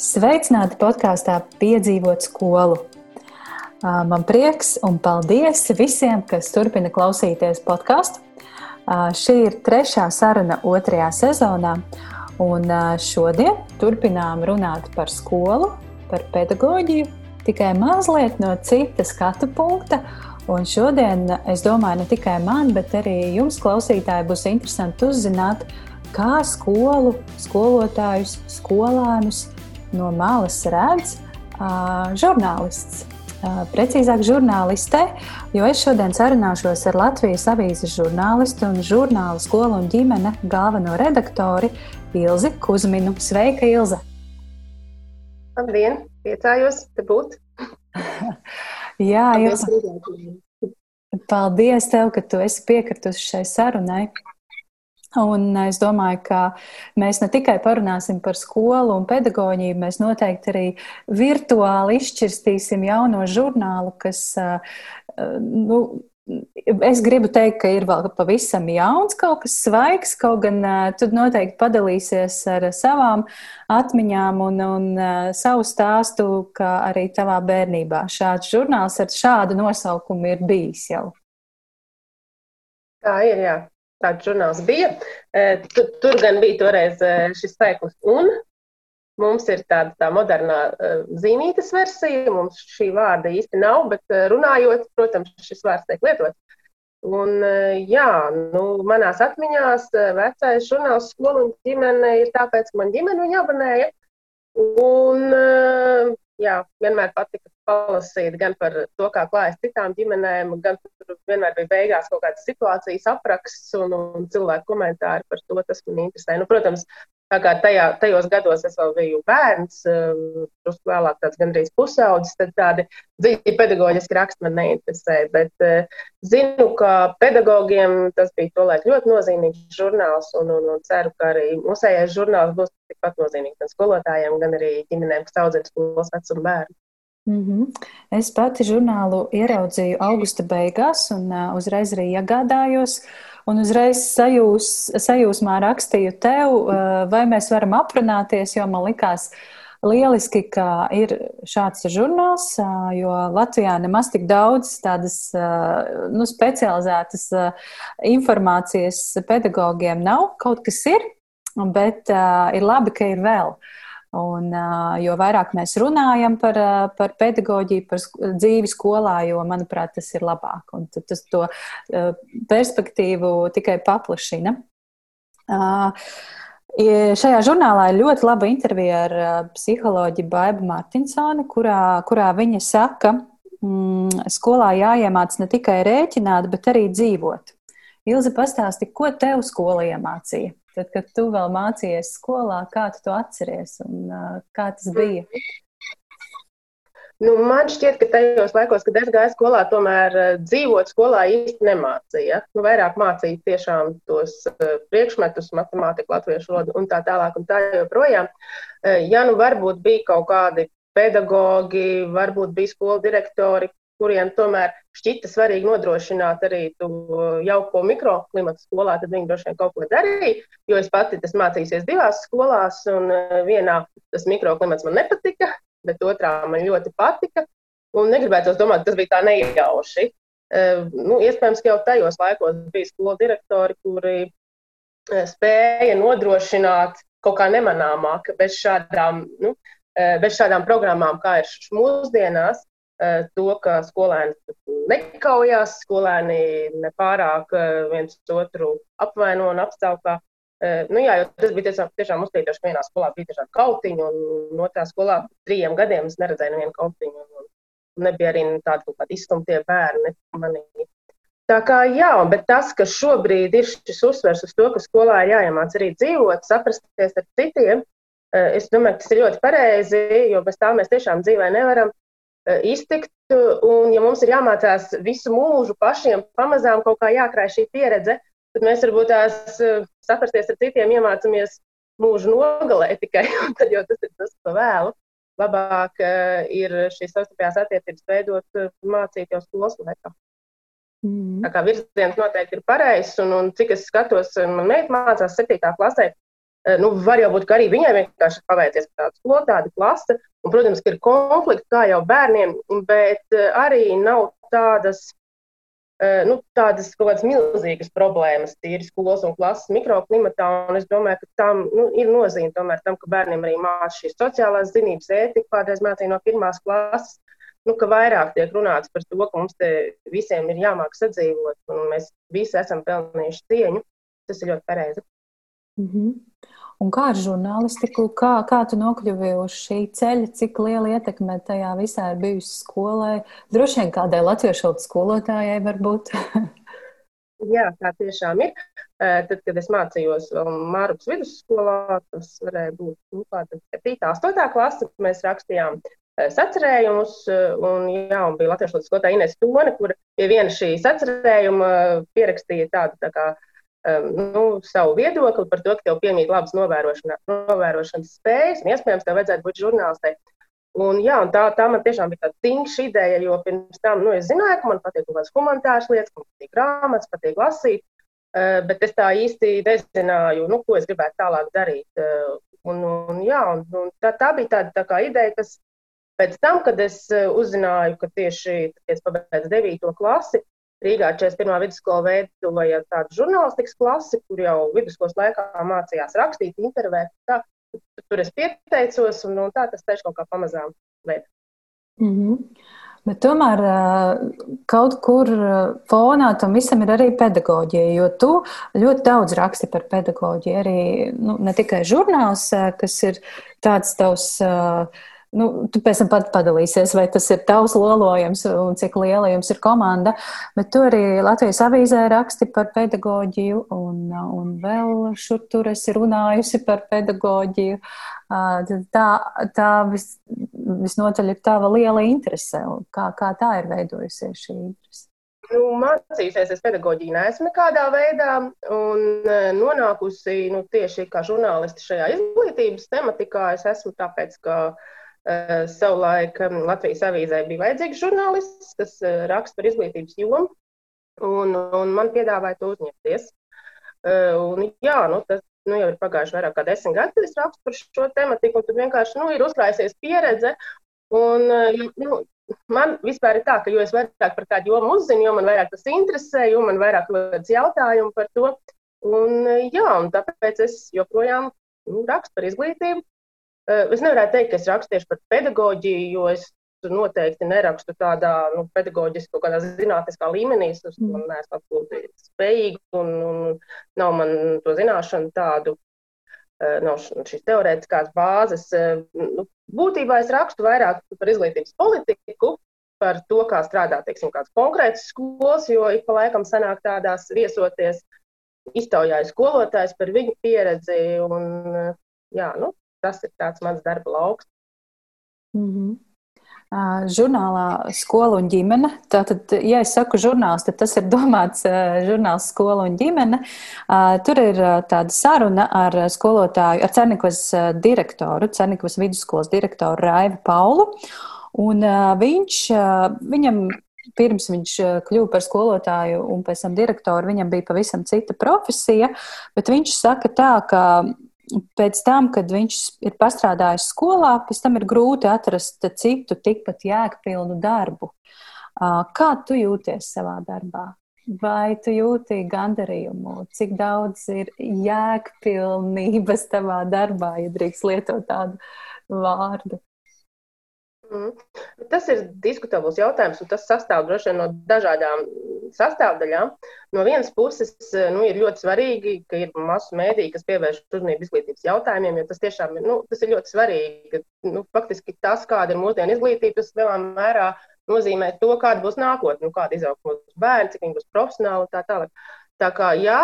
Sveicināti podkāstā Piedzīvot skolu. Man prieks un paldies visiem, kas turpina klausīties podkāstu. Šī ir trešā saruna otrajā sezonā, un šodien turpinām runāt par skolu, par pedagoģiju, tikai mazliet no cita skatu punkta. Un šodien es domāju, ne tikai man, bet arī jums, klausītāji, būs interesanti uzzināt, kā skolu, skolotājus, skolēnus no malas redz uh, žurnālists. Uh, precīzāk, žurnāliste, jo es šodien sarunāšos ar Latvijas avīzes žurnālistu un žurnāla skolu un ģimene galveno redaktori Ilzi Kuzminu. Sveika, Ilze! Labdien! Priecājos te būt! Jā, Ilze! Paldies tev, ka tu esi piekritusi šai sarunai. Un es domāju, ka mēs ne tikai parunāsim par skolu un pedagoģiju, mēs noteikti arī virtuāli izšķirstīsim jauno žurnālu, kas, nu, es gribu teikt, ka ir vēl pavisam jauns, kaut kas svaigs, kaut gan tu noteikti padalīsies ar savām atmiņām un, un savu stāstu, kā arī tavā bērnībā. Šāds žurnāls ar šādu nosaukumu ir bijis jau. Tā ir, jā tāds žurnāls bija. Tur, tur gan bija toreiz šis teikums, un mums ir tāda tā modernā zīmītas versija. Mums šī vārda īsti nav, bet runājot, protams, šis vārds tiek lietots. Un, jā, nu, manās atmiņās vecais žurnāls skolu un ģimene ir tāpēc, ka man ģimene viņu abonēja. Un, jā, vienmēr patika palasīt gan par to, kā klājas citām ģimenēm, gan tur vienmēr bija beigās kaut kādas situācijas apraksts un, un cilvēku komentāri par to, tas man interesē. Nu, protams, tā kā tajā, tajos gados es vēl biju bērns, um, drusku vēlāk tāds gandrīz pusaudzis, tad tādi dziļi pedagoģiski raksti man neinteresē, bet uh, zinu, ka pedagogiem tas bija tolaik ļoti nozīmīgs žurnāls un, un, un ceru, ka arī mūsējais žurnāls būs tikpat nozīmīgs gan skolotājiem, gan arī ģimenēm, kas audzina skolas vecumu bērnu. Mm -hmm. Es pati žurnālu ieraudzīju augusta beigās un uh, uzreiz arī iegādājos. Un uzreiz sajūs, sajūsmā rakstīju tev, uh, vai mēs varam aprunāties, jo man likās lieliski, ka ir šāds žurnāls, uh, jo Latvijā nemaz tik daudz tādas uh, nu, specializētas uh, informācijas pedagogiem nav. Kaut kas ir, bet uh, ir labi, ka ir vēl. Uh, Un, jo vairāk mēs runājam par, par pedagoģiju, par dzīvi skolā, jo, manuprāt, tas ir labāk. Un tas to perspektīvu tikai paplašina. Šajā žurnālā ir ļoti laba intervija ar psiholoģi Baibu Martinsoni, kurā, kurā viņa saka, mm, skolā jāiemāc ne tikai rēķināt, bet arī dzīvot. Ilze pastāsti, ko tev skola iemācīja? Tad, kad tu vēl mācījies skolā, kā tu to atceries un uh, kā tas bija? Nu, man šķiet, ka tajos laikos, kad es gāju skolā, tomēr uh, dzīvot skolā īsti nemācīja. Nu, vairāk mācīja tiešām tos uh, priekšmetus, matemātiku, latviešu valodu un tā tālāk un tā joprojām. Uh, ja nu varbūt bija kaut kādi pedagogi, varbūt bija skolu direktori, kuriem tomēr šķita svarīgi nodrošināt arī jauko mikroklimatu skolā, tad viņi droši vien kaut ko darīja. Jo es pati esmu mācījusies divās skolās, un eh, vienā tas mikroklimats man nepatika, bet otrā man ļoti patika. Un negribētu domāt, tas bija tā nejauši. Uh, nu, iespējams, ka jau tajos laikos bija skolu direktori, kuri uh, spēja nodrošināt kaut kā nemanāmāk, bez šādām, nu, bez šādām programmām, kā ir mūsdienās, to, ka skolēni nekaujās, skolēni nepārāk eh, viens otru apvaino un apstāvkā. Eh, nu, jā, tas bija tiešām, tiešām uztītoši, ka vienā skolā bija dažādi kautiņi, un otrā skolā trījiem gadiem es neredzēju nevienu kautiņu. Un, un nebija arī tādi kaut kādi izstumtie bērni manī. Tā kā jā, bet tas, ka šobrīd ir šis uzsvers uz to, ka skolā ir jāiemāc arī dzīvot, saprasties ar citiem, es domāju, ka tas ir ļoti pareizi, jo bez tā mēs tiešām dzīvē nevaram. Eh, iztikt. Un, ja mums ir jāmācās visu mūžu pašiem, pamazām kaut kā jākrāj šī pieredze, tad mēs varbūt tās eh, saprasties ar citiem iemācāmies mūžu nogalē tikai, un tad jau tas ir tas, pa vēlu. Labāk uh, ir šīs savstarpējās attiecības veidot, mācīt jau skolas laikā. Mm. Tā kā virziens noteikti ir pareizs, un, un cik es skatos, man meita mācās 7. klasē, Nu, var jau būt, ka arī viņai vienkārši paveicies tāda skola, tāda klase. Un, protams, ka ir konflikti kā jau bērniem, bet arī nav tādas, nu, tādas kaut kādas milzīgas problēmas tīri skolas un klases mikroklimatā. Un es domāju, ka tam nu, ir nozīme tomēr tam, ka bērniem arī mācās šīs sociālās zinības, ētika, kādreiz mācīja no pirmās klases. Nu, ka vairāk tiek runāts par to, ka mums visiem ir jāmāk sadzīvot, un mēs visi esam pelnījuši cieņu. Tas ir ļoti pareizi. -hmm. Un kā ar žurnālistiku, kā, kā tu nokļuvi uz šī ceļa, cik liela ietekme tajā visā ir bijusi skolai? Droši vien kādai latviešu skolotājai varbūt. Jā, tā tiešām ir. Tad, kad es mācījos Mārupas vidusskolā, tas varēja būt nu, 7. 8. klase, mēs rakstījām sacerējumus, un, jā, un bija latviešu skolotāja Ines Tone, kur pie viena šī sacerējuma pierakstīja tādu tā kā Um, nu, savu viedokli par to, ka tev piemīt labas novērošanas spējas, un iespējams, tev vajadzētu būt žurnālistai. Un, jā, un tā, tā man tiešām bija tāda tingša ideja, jo pirms tam nu, es zināju, ka man patīk kaut kādas humanitāras lietas, man patīk grāmatas, patīk lasīt, uh, bet es tā īsti nezināju, nu, ko es gribētu tālāk darīt. Uh, un, un, jā, un, un tā, tā bija tāda tā kā ideja, kas pēc tam, kad es uh, uzzināju, ka tieši, es pabeidzu 9. klasi, Rīgā 41. vidusskola veidoja tādu žurnālistikas klasi, kur jau vidusskolas laikā mācījās rakstīt, intervēt. Tā, tur es pieteicos, un, un tā tas tieši kaut kā pamazām veidā. Mm -hmm. Bet tomēr kaut kur fonā tam visam ir arī pedagoģija, jo tu ļoti daudz raksti par pedagoģiju. Arī nu, ne tikai žurnāls, kas ir tāds tavs uh, Nu, tu pēc tam pat padalīsies, vai tas ir tavs lolojums un cik liela jums ir komanda. Bet tu arī Latvijas avīzē raksti par pedagoģiju, un, un vēl šur tur esi runājusi par pedagoģiju. Tā, tā vis, visnotaļ ir tava liela interese. Kā, kā tā ir veidojusies šī interese? Nu, mācījusies es pedagoģiju neesmu nekādā veidā un nonākusi nu, tieši kā žurnālisti šajā izglītības tematikā. Es esmu tāpēc, ka uh, savulaik Latvijas avīzē bija vajadzīgs žurnālists, kas eh, raksta par izglītības jomu, un, un man piedāvāja to uzņemties. Eh, un, jā, nu, tas nu, jau ir pagājuši vairāk kā desmit gadi, kad es rakstu par šo tematiku, un tur vienkārši nu, ir uzkrājusies pieredze. Un, nu, man vispār ir tā, ka jo vairāk par kādu jomu uzzinu, jo man vairāk tas interesē, jo man vairāk rodas jautājumu par to. Un, jā, un tāpēc es joprojām nu, rakstu par izglītību. Es nevarētu teikt, ka es rakstu tieši par pedagoģiju, jo es noteikti nerakstu tādā nu, pedagoģiskā, kādā zinātniskā līmenī. Es mm. neesmu absolūti spējīga un, un nav man to zināšanu tādu. Nav šīs teorētiskās bāzes. Nu, būtībā es rakstu vairāk par izglītības politiku, par to, kā strādā teiksim, kāds konkrēts skolas, jo ik pa laikam sanāk tādās viesoties, iztaujāju skolotājs par viņu pieredzi. Un, jā, nu, tas ir tāds mans darba lauks. Mm -hmm. Uh, žurnālā skola un ģimene. Tātad, ja es saku žurnāls, tad tas ir domāts uh, žurnāls skola un ģimene. Uh, tur ir tāda saruna ar skolotāju, ar Cernikvas direktoru, Cernikvas vidusskolas direktoru Raivu Paulu. Un viņš, viņam pirms viņš kļuva par skolotāju un pēc tam direktoru, viņam bija pavisam cita profesija, bet viņš saka tā, ka pēc tam, kad viņš ir pastrādājis skolā, pēc tam ir grūti atrast citu tikpat jēgpilnu darbu. Kā tu jūties savā darbā? Vai tu jūti gandarījumu? Cik daudz ir jēgpilnības tavā darbā, ja drīkst lietot tādu vārdu? Mm. Tas ir diskutabls jautājums, un tas sastāv droši vien no dažādām sastāvdaļām. No vienas puses, nu, ir ļoti svarīgi, ka ir masu mēdīji, kas pievērš uzmanību izglītības jautājumiem, jo tas tiešām ir, nu, tas ir ļoti svarīgi. Nu, faktiski tas, kāda ir mūsdienu izglītība, tas lielā mērā nozīmē to, kāda būs nākotne, nu, kāda izaugs mūsu bērni, cik viņi būs profesionāli un tā tālāk. Tā kā, jā,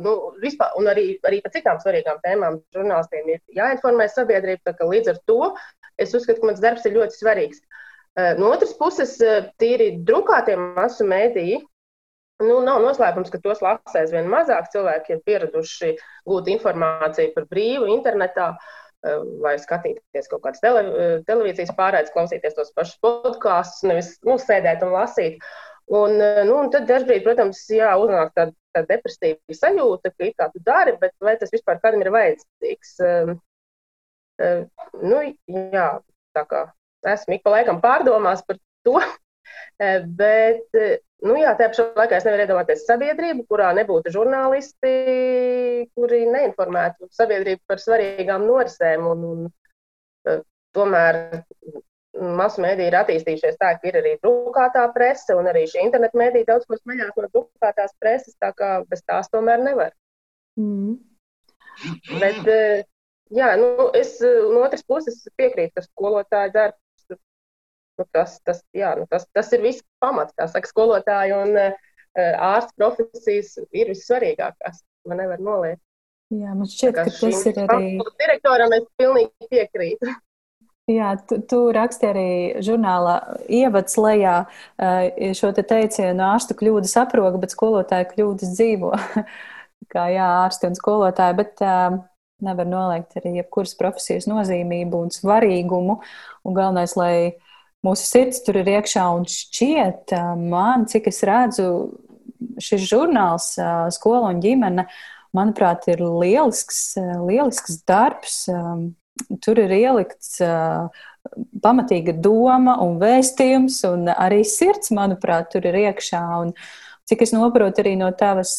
nu, vispār, un arī, arī par citām svarīgām tēmām žurnālistiem ir jāinformē sabiedrība. Līdz ar to es uzskatu, ka mans darbs ir ļoti svarīgs. Eh, no otras puses, eh, tīri drukātie masu mēdīji. Nu, nav noslēpums, ka tos lasēs vien mazāk. Cilvēki ir pieraduši gūt informāciju par brīvu internetā, eh, vai skatīties kaut kādas tele, televīzijas pārraides, klausīties tos pašus podkāstus, nevis nu, sēdēt un lasīt. Un, nu, un tad dažkārt, protams, jā, uznāk tāda, tāda depresīva sajūta, ka kā tu dari, bet vai tas vispār kādam ir vajadzīgs? Um, uh, nu, jā, tā kā esmu ik pa laikam pārdomās par to, bet, nu jā, tajā pašā laikā es nevaru iedomāties sabiedrību, kurā nebūtu žurnālisti, kuri neinformētu sabiedrību par svarīgām norisēm. Un, un, tomēr masu mēdīji ir attīstījušies tā, ka ir arī drukātā prese, un arī šī interneta mēdīja daudz ko smaļāk no drukātās preses, tā kā bez tās tomēr nevar. Mm. Bet, eh, jā, nu, es no otras puses piekrītu, ka skolotāja darbs, nu, tas, tas, jā, nu, tas, tas ir viss pamats, kā saka skolotāji, un uh, ārsta profesijas ir vissvarīgākās, man nevar noliekt. Jā, man šķiet, ka tas ir arī. Direktoram es pilnīgi piekrītu. Jā, tu, tu raksti arī žurnālā ievads lejā eh, šo te teicienu ārstu kļūdas aproga, bet skolotāja kļūdas dzīvo. Kā jā, ārsti un skolotāji, bet uh, nevar noliegt arī jebkuras profesijas nozīmību un svarīgumu. Un galvenais, lai mūsu sirds tur ir iekšā un šķiet uh, man, cik es redzu, šis žurnāls skola un ģimene, manuprāt, ir lielisks, lielisks darbs. Tur ir ielikts pamatīga doma un vēstījums, un arī sirds, manuprāt, tur ir iekšā. Un, cik es saprotu arī no tavas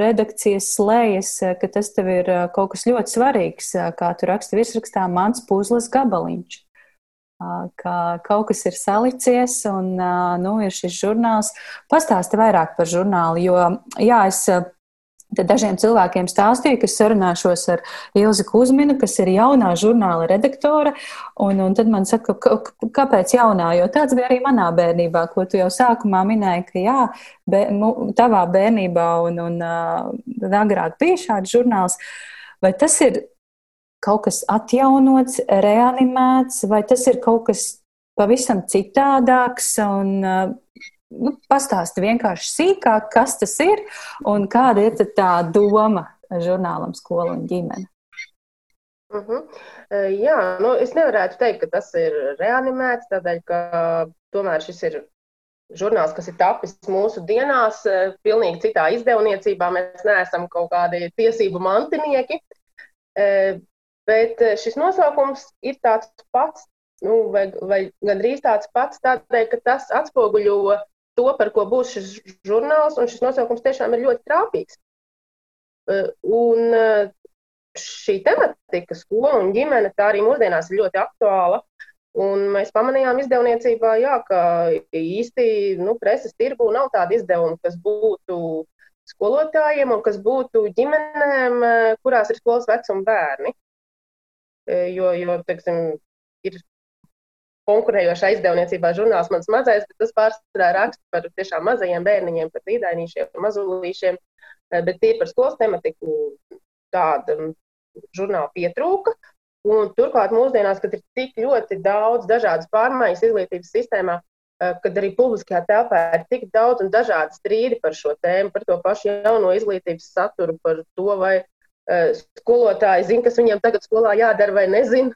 redakcijas slējas, ka tas tev ir kaut kas ļoti svarīgs, kā tu raksti virsrakstā, mans puzles gabaliņš. Ka kaut kas ir salicies, un nu, ir šis žurnāls. Pastāsti vairāk par žurnālu, jo jā, es Tad dažiem cilvēkiem stāstīju, ka sarunāšos ar Ilzi Kusminu, kas ir jaunā žurnāla redaktore. Un, un tad man saka, kāpēc jaunā? Jo tāds bija arī manā bērnībā, ko tu jau sākumā minēji, ka jā, be, tavā bērnībā un, un uh, agrāk bija šāds žurnāls. Vai tas ir kaut kas atjaunots, reanimēts, vai tas ir kaut kas pavisam citādāks? Un, uh, nu, pastāsti vienkārši sīkāk, kas tas ir un kāda ir tā doma žurnālam skola un ģimene. Uh mhm. -huh. Jā, nu, es nevarētu teikt, ka tas ir reanimēts, tādēļ, ka tomēr šis ir žurnāls, kas ir tapis mūsu dienās, pilnīgi citā izdevniecībā. Mēs neesam kaut kādi tiesību mantinieki, bet šis nosaukums ir tāds pats, nu, vai, vai gandrīz tāds pats, tādēļ, ka tas atspoguļo to, par ko būs šis žurnāls, un šis nosaukums tiešām ir ļoti trāpīgs. Eh, un eh, šī tematika, skola un ģimene, tā arī mūsdienās ir ļoti aktuāla. Un mēs pamanījām izdevniecībā, jā, ka īsti nu, preses tirgū nav tāda izdevuma, kas būtu skolotājiem un kas būtu ģimenēm, eh, kurās ir skolas vecuma bērni. Jo, jo teiksim, ir konkurējošā izdevniecībā žurnāls mans mazais, bet tas pārsvarā raksta par tiešām mazajiem bērniņiem, par dīdainīšiem, mazulīšiem, eh, bet tie par skolas tematiku tāda žurnāla pietrūka. Un turklāt mūsdienās, kad ir tik ļoti daudz dažādas pārmaiņas izglītības sistēmā, eh, kad arī publiskajā telpā ir tik daudz un dažādi strīdi par šo tēmu, par to pašu jauno izglītības saturu, par to, vai uh, skolotāji zina, kas viņiem tagad skolā jādara vai nezina,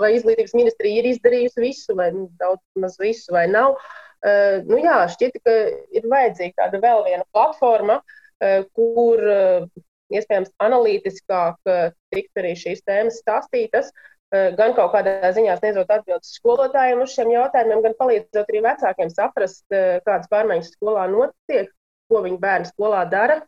vai izglītības ministrija ir izdarījusi visu, vai nu, daudz maz visu, vai nav. Uh, nu, jā, šķiet, ka ir vajadzīga tāda vēl viena platforma, uh, kur uh, iespējams analītiskāk tikt arī šīs tēmas stāstītas, gan kaut kādā ziņā sniedzot atbildes skolotājiem uz šiem jautājumiem, gan palīdzot arī vecākiem saprast, kādas pārmaiņas skolā notiek, ko viņi bērni skolā dara,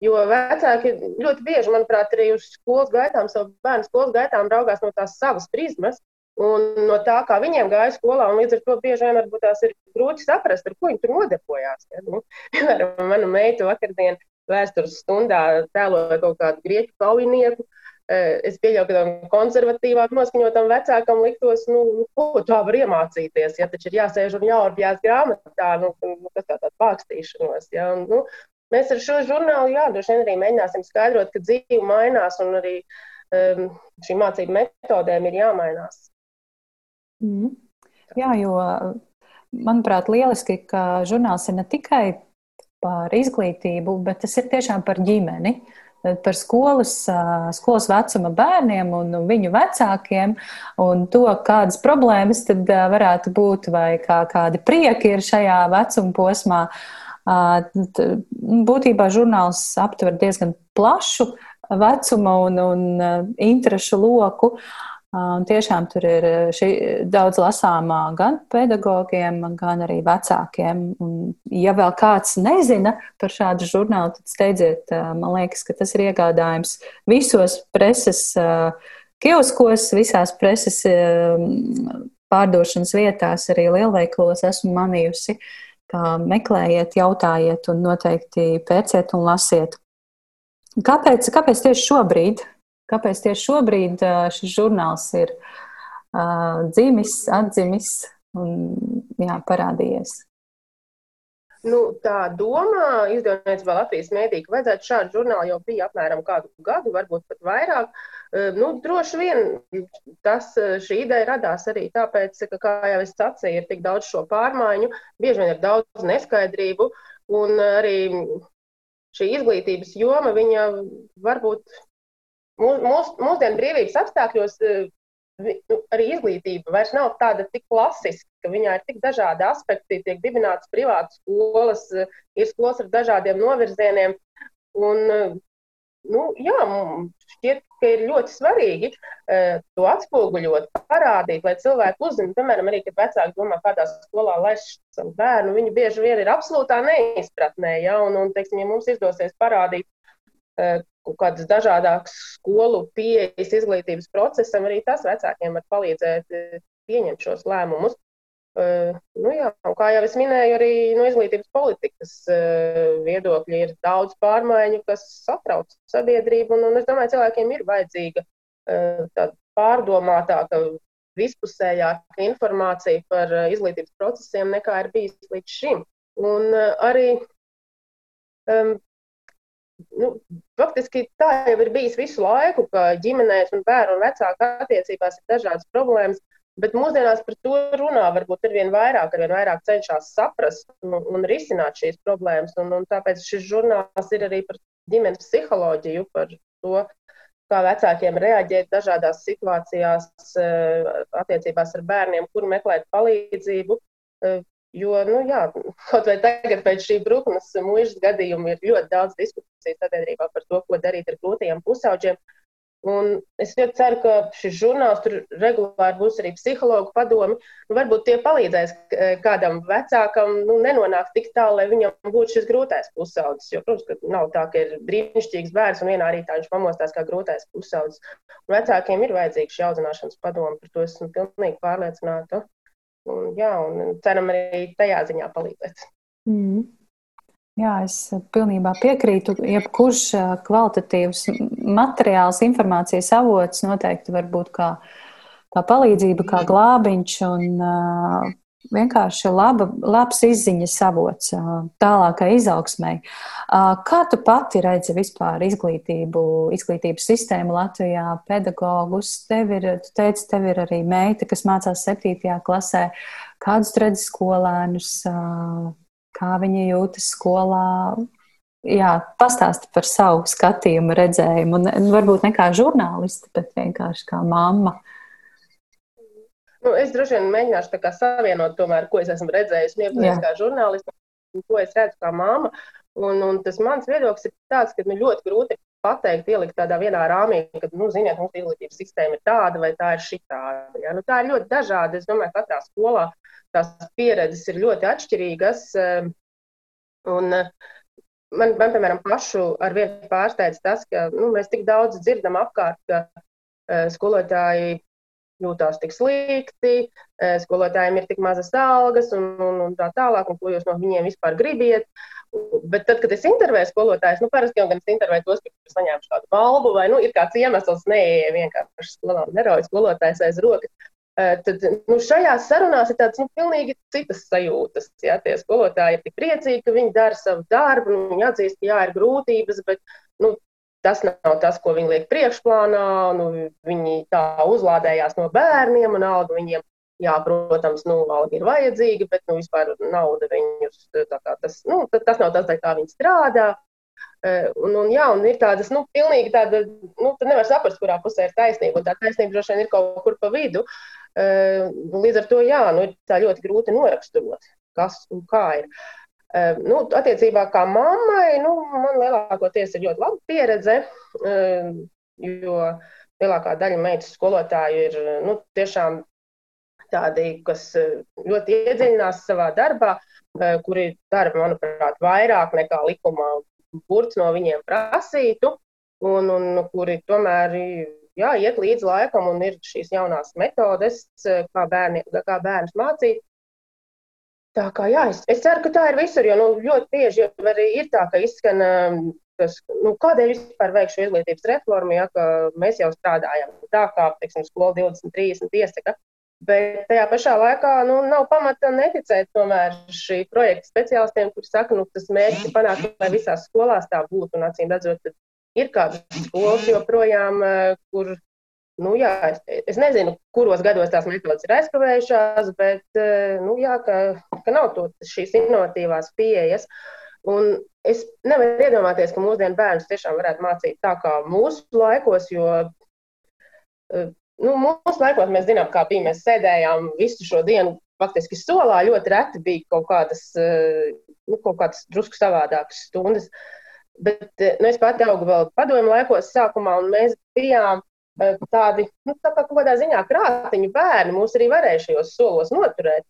Jo vecāki ļoti bieži, manuprāt, arī uz skolas gaitām, savu bērnu skolas gaitām raugās no tās savas prizmas un no tā, kā viņiem gāja skolā. Līdz ar to bieži vien varbūt tās ir grūti saprast, ar ko viņi tur nodarbojās. Ja? Nu, piemēram, manu meitu vakardien vēstures stundā tēloja kaut kādu grieķu kaujinieku. Eh, es pieļauju, ka tam konservatīvāk noskaņotam vecākam liktos, nu, nu, ko tā var iemācīties. Ja taču ir jāsēž un jāurbjās grāmatā, nu, nu, kas tā tāda pārkstīšanos. Ja? Un, nu, Mēs ar šo žurnālu, jā, droši vien arī mēģināsim skaidrot, ka dzīve mainās un arī um, šīm mācību metodēm ir jāmainās. Mm. Jā, jo manuprāt, lieliski, ka žurnāls ir ne tikai par izglītību, bet tas ir tiešām par ģimeni. par skolas, skolas vecuma bērniem un viņu vecākiem un to, kādas problēmas tad varētu būt vai kā, kādi prieki ir šajā vecuma posmā. Būtībā žurnāls aptver diezgan plašu vecuma un, un interešu loku. Un tiešām tur ir šī, daudz lasāmā gan pedagogiem, gan arī vecākiem. Un, ja vēl kāds nezina par šādu žurnālu, tad steidziet, man liekas, ka tas ir iegādājums visos preses kioskos, visās preses pārdošanas vietās, arī lielveikalos esmu manījusi. Meklējiet, jautājiet un noteikti pērciet un lasiet. Kāpēc, kāpēc tieši šobrīd? Kāpēc tieši šobrīd šis žurnāls ir uh, dzimis, atdzimis un jā, parādījies? Nu, tā doma izdevniecībā Latvijas mēdī, ka vajadzētu šādu žurnālu jau bija apmēram kādu gadu, varbūt pat vairāk. Nu, droši vien tas, šī ideja radās arī tāpēc, ka, kā jau es sacīju, ir tik daudz šo pārmaiņu, bieži vien ir daudz neskaidrību, un arī šī izglītības joma, viņa varbūt mūs, mūsdienu brīvības apstākļos eh, nu, arī izglītība vairs nav tāda tik klasiska, ka viņā ir tik dažādi aspekti, tiek dibinātas privātas skolas, eh, ir skolas ar dažādiem novirzieniem. Un, nu, jā, šķiet, ka ir ļoti svarīgi uh, to atspoguļot, parādīt, lai cilvēki uzzinātu, piemēram, arī, kad vecāki domā, kādā skolā laiž savu bērnu, viņi bieži vien ir absolūtā neizpratnē, ja, un, un teiksim, ja mums izdosies parādīt uh, kaut kādas dažādākas skolu pieejas izglītības procesam, arī tas vecākiem var palīdzēt eh, pieņemt šos lēmumus. Uh, nu jā, kā jau es minēju, arī no izglītības politikas uh, viedokļa ir daudz pārmaiņu, kas satrauc sabiedrību. Un, un es domāju, cilvēkiem ir vajadzīga uh, tāda pārdomātāka, vispusējāka informācija par izglītības procesiem nekā ir bijis līdz šim. Un arī um, nu, faktiski tā jau ir bijis visu laiku, ka ģimenēs un bērnu un vecāku attiecībās ir dažādas problēmas. Bet mūsdienās par to runā varbūt ar vien vairāk, ar vien vairāk cenšas saprast un, un risināt šīs problēmas. Un, un tāpēc šis žurnāls ir arī par ģimenes psiholoģiju, par to, kā vecākiem reaģēt dažādās situācijās, eh, attiecībās ar bērniem, kur meklēt palīdzību. Eh, Jo, nu, jā, kaut vai tagad, pēc šī Brūklas mūža gadījuma, ir ļoti daudz diskusiju sabiedrībā par to, ko darīt ar grūtajiem pusauģiem. Un es ļoti ceru, ka šis žurnāls tur regulāri būs arī psihologu padomi. Nu, varbūt tie palīdzēs kādam vecākam nu, nenonākt tik tālu, lai viņam būtu šis grūtais pusaudzis. Jo, protams, nav tā, ka ir brīnišķīgs bērns un vienā rītā viņš pamostās kā grūtais pusaudzis. Un vecākiem ir vajadzīga šī audzināšanas padoma, par to esmu pilnīgi pārliecināta. Un, jā, un ceram arī tajā ziņā palīdzēt. Mm. Jā, es pilnībā piekrītu. Jebkurš kvalitatīvs materiāls, informācijas avots noteikti var būt kā, kā palīdzība, kā glābiņš. Un, vienkārši laba, labs izziņas avots tālākai izaugsmai. Kā tu pati redzi vispār izglītību, izglītības sistēmu Latvijā, pedagogus? Tev ir, tu teici, tev ir arī meita, kas mācās septītajā klasē. Kādus redzi skolēnus, kā viņi jūtas skolā? Jā, pastāsti par savu skatījumu, redzējumu, un varbūt ne kā žurnālisti, bet vienkārši kā mamma. Nu, es droši vien mēģināšu savienot, tomēr, ko es esmu redzējusi, iepazīstinājusi kā žurnālists, un ko es redzu kā māma. Un, un tas mans viedoklis ir tāds, ka nu, ļoti grūti pateikt, ielikt tādā vienā rāmī, ka, nu, ziniet, mūsu izglītības sistēma ir tāda vai tā ir šitāda. Ja? Nu, tā ir ļoti dažāda. Es domāju, ka katrā skolā tās pieredzes ir ļoti atšķirīgas. Eh, un, eh, man, man, piemēram, pašu ar vienu pārsteidz tas, ka nu, mēs tik daudz dzirdam apkārt, ka uh, skolotāji jūtās tik slikti, e, skolotājiem ir tik mazas algas un, un, un tā tālāk, un ko jūs no viņiem vispār gribiet. Bet tad, kad es intervēju skolotājus, nu, parasti jau gan es intervēju tos, kas saņēmuši kādu balvu, vai nu, ir kāds iemesls, nē, vienkārši skolā nerauj skolotājs aiz rokas. E, tad nu, šajās sarunās ir tādas nu, pilnīgi citas sajūtas. Ja? Tie skolotāji ir tik priecīgi, ka viņi dara savu darbu, nu, viņi atzīst, ka jā, ir grūtības, bet nu, Tas nav tas, ko viņi liek priekšplānā. Nu, viņi tā uzlādējās no bērniem, un alga viņiem, jā, protams, nu, alga ir vajadzīga, bet nu, vispār nauda viņus, kā, tas, nu, tas nav tas, kā viņi strādā. Un, un, jā, un ir tādas, nu, pilnīgi tāda, nu, tu nevar saprast, kurā pusē ir taisnība, un tā taisnība droši vien ir kaut kur pa vidu. Līdz ar to, jā, nu, ir tā ļoti grūti noraksturot, kas un kā ir. Nu, attiecībā kā mammai, nu, man lielākoties ir ļoti laba pieredze, jo lielākā daļa meitas skolotāju ir, nu, tiešām tādi, kas ļoti iedziļinās savā darbā, kuri dara, manuprāt, vairāk nekā likumā burts no viņiem prasītu, un, un kuri tomēr jā, iet līdz laikam un ir šīs jaunās metodes, kā, bērni, kā bērns mācīt. Tā kā jā, es, es ceru, ka tā ir visur, jo nu, ļoti bieži arī ir tā, ka izskan, tas, nu, kādēļ vispār veikšu izglītības reformu, ja mēs jau strādājam tā, kā, teiksim, skola 2030 iesaka. Bet tajā pašā laikā nu, nav pamata neticēt tomēr šī projekta speciālistiem, kuriem saka, ka nu, tas mērķis ir panākt, lai visās skolās tā būtu. Un acīm redzot, ir kādas skolas joprojām, eh, kur, nu jā, es, es nezinu, kuros gados tās metodas ir aizkavējušās, bet eh, nu, jā, ka, ka nav to, šīs inovatīvās pieejas. Un es nevaru iedomāties, ka mūsdienu bērnus tiešām varētu mācīt tā kā mūsu laikos, jo eh, Nu, mūsu laikos mēs zinām, kā bija. Mēs sēdējām visu šo dienu faktiski solā. Ļoti reti bija kaut kādas, eh, nu, kaut kādas drusku savādākas stundas. Bet nu, es pati augu vēl padomju laikos sākumā, un mēs bijām tādi, nu, tā kā kādā ziņā krātiņu bērni. Mūs arī varēja šajos solos noturēt.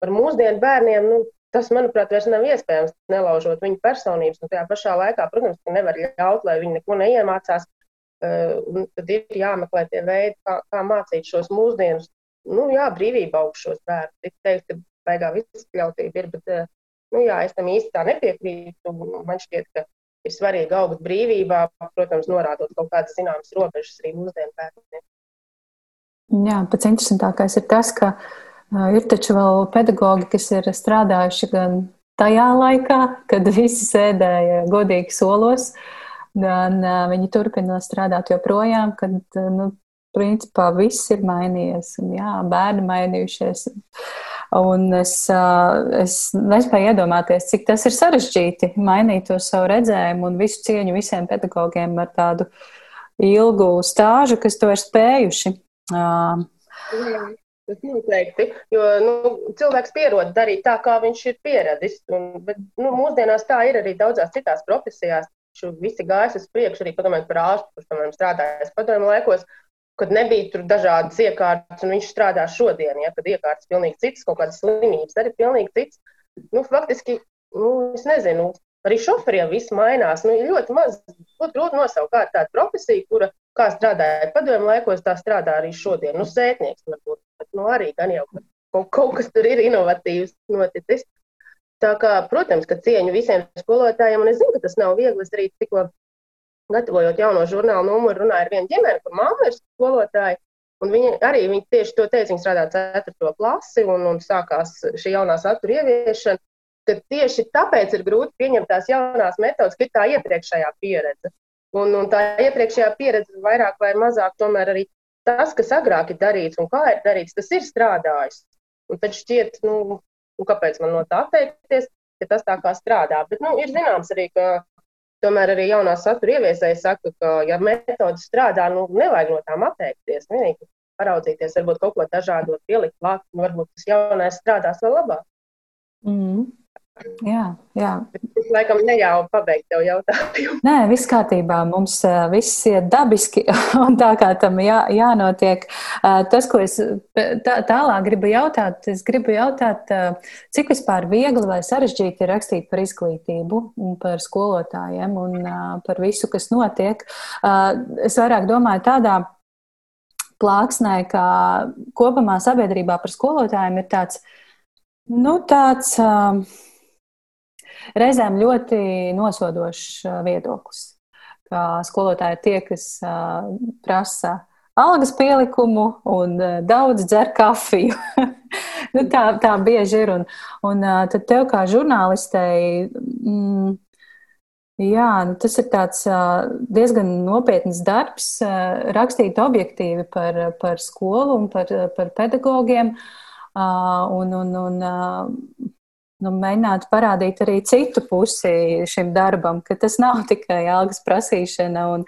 Par mūsdienu bērniem, nu, tas, manuprāt, vairs nav iespējams, nelaužot viņu personības. Un tajā pašā laikā, protams, nevar ļaut, lai viņi neko neiemācās. Un tad ir jāmeklē tie veidi, kā, kā mācīt šos mūsdienus. Nu, jā, brīvība augšos bērnus. Tik teikt, ka beigā viss ļautība ir, bet, eh, nu, jā, es tam īsti tā nepiekrītu. Man šķiet, ka ir svarīgi augt brīvībā, protams, norādot kaut kādas zināmas robežas arī mūsdienu bērniem. Jā, pats interesantākais ir tas, ka uh, ir taču vēl pedagogi, kas ir strādājuši gan tajā laikā, kad visi sēdēja godīgi solos, uh, gan uh, viņi turpina strādāt joprojām, kad, nu, principā viss ir mainījies, un jā, bērni mainījušies. Un es, es nespēju iedomāties, cik tas ir sarežģīti mainīt to savu redzējumu un visu cieņu visiem pedagogiem ar tādu ilgu stāžu, kas to ir spējuši. Jā. Tas noteikti, jo nu, cilvēks pierod darīt tā, kā viņš ir pieradis. Un, bet, nu, mūsdienās tā ir arī daudzās citās profesijās visi gājis uz priekšu, arī padomājot par ārstu, kurš piemēram strādājis padomju laikos, kad nebija tur dažādas iekārtas, un viņš strādā šodien, ja, kad iekārtas ir pilnīgi citas, kaut kādas slimības arī pilnīgi citas. Nu, faktiski, nu, es nezinu, arī šoferiem viss mainās. Nu, ļoti maz, ļoti grūti nosaukt kādu tādu profesiju, kura, kā strādāja padomju laikos, tā strādā arī šodien. Nu, sētnieks varbūt, bet nu, arī gan jau kaut, kaut kas tur ir inovatīvs noticis. Tā kā, protams, ka cieņu visiem skolotājiem, un es zinu, ka tas nav viegli. Es arī tikko gatavojot jauno žurnālu numuru, runāju ar vienu ģimeni, kur mamma ir skolotāja. Un viņi arī viņi tieši to teica, viņi strādā 4. klasi un, un sākās šī jaunā satura ieviešana. Tieši tāpēc ir grūti pieņemt tās jaunās metodas, ka ir tā iepriekšējā pieredze. Un, un tā iepriekšējā pieredze vairāk vai mazāk tomēr arī tas, kas agrāk ir darīts un kā ir darīts, tas ir strādājis. Un tad šķiet, nu, un kāpēc man no tā atteikties, ja tas tā kā strādā. Bet nu, ir zināms arī, ka tomēr arī jaunā satura ieviesēji saka, ka, ja metodas strādā, nu, nevajag no tām atteikties. Vienīgi paraudzīties, varbūt kaut ko dažādu pielikt klāt, un varbūt tas jaunais strādās vēl labāk. Mm. Jā, jā. Es laikam neļāvu pabeigt tev jautājumu. Nē, viss kārtībā. Mums viss ir dabiski un tā kā tam jā, jānotiek. Tas, ko es tā, tālāk gribu jautāt, es gribu jautāt, cik vispār viegli vai sarežģīti ir rakstīt par izglītību un par skolotājiem un par visu, kas notiek. Es vairāk domāju tādā plāksnē, ka kopumā sabiedrībā par skolotājiem ir tāds, nu, tāds. Uh, reizēm ļoti nosodošs viedoklis. Kā skolotāji ir tie, kas prasa algas pielikumu un daudz dzer kafiju. nu, tā, tā bieži ir. Un, un tad tev kā žurnālistei. Mm, Jā, nu tas ir tāds diezgan nopietns darbs, rakstīt objektīvi par, par skolu un par, par pedagogiem. Un, un, un nu, mēģināt parādīt arī citu pusi šim darbam, ka tas nav tikai algas prasīšana un,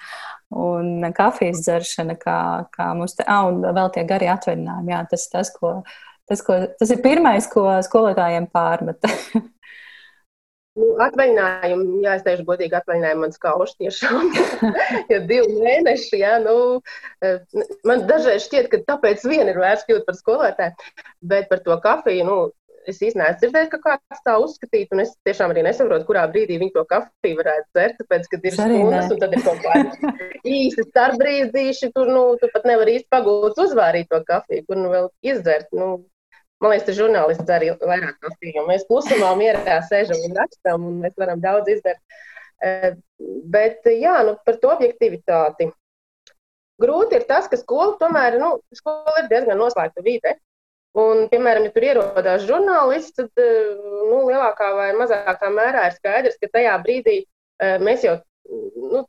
un kafijas dzeršana, kā, kā mums te, ah, un vēl tie gari atvaļinājumi. Jā, tas, tas, ko, tas, ko, tas ir pirmais, ko skolotājiem pārmeta. Nu, atvaļinājumu, jā, es teikšu, godīgi atvaļinājumu man skauž tiešām. ja divi mēneši, jā, nu, eh, man dažreiz šķiet, ka tāpēc vien ir vērts kļūt par skolotāju, bet par to kafiju, nu, es īstenībā neesmu dzirdējis, ka kāds tā uzskatītu, un es tiešām arī nesaprotu, kurā brīdī viņi to kafiju varētu dzert, tāpēc, kad ir stundas, un tad ir kaut kādi īsti starpbrīdīši, tur, nu, tu pat nevar īsti pagūt uzvārīt to kafiju, kur nu vēl izdzert, nu, Man liekas, tas žurnālists arī vairāk kafiju, jo mēs klusumā mierā sēžam un rakstam, un mēs varam daudz izdarīt. Eh, bet, jā, nu, par to objektivitāti. Grūti ir tas, ka skola tomēr, nu, skola ir diezgan noslēgta vide. Un, piemēram, ja tur ierodās žurnālists, tad eh, nu, lielākā vai mazākā mērā ir skaidrs, ka tajā brīdī eh, mēs jau, nu,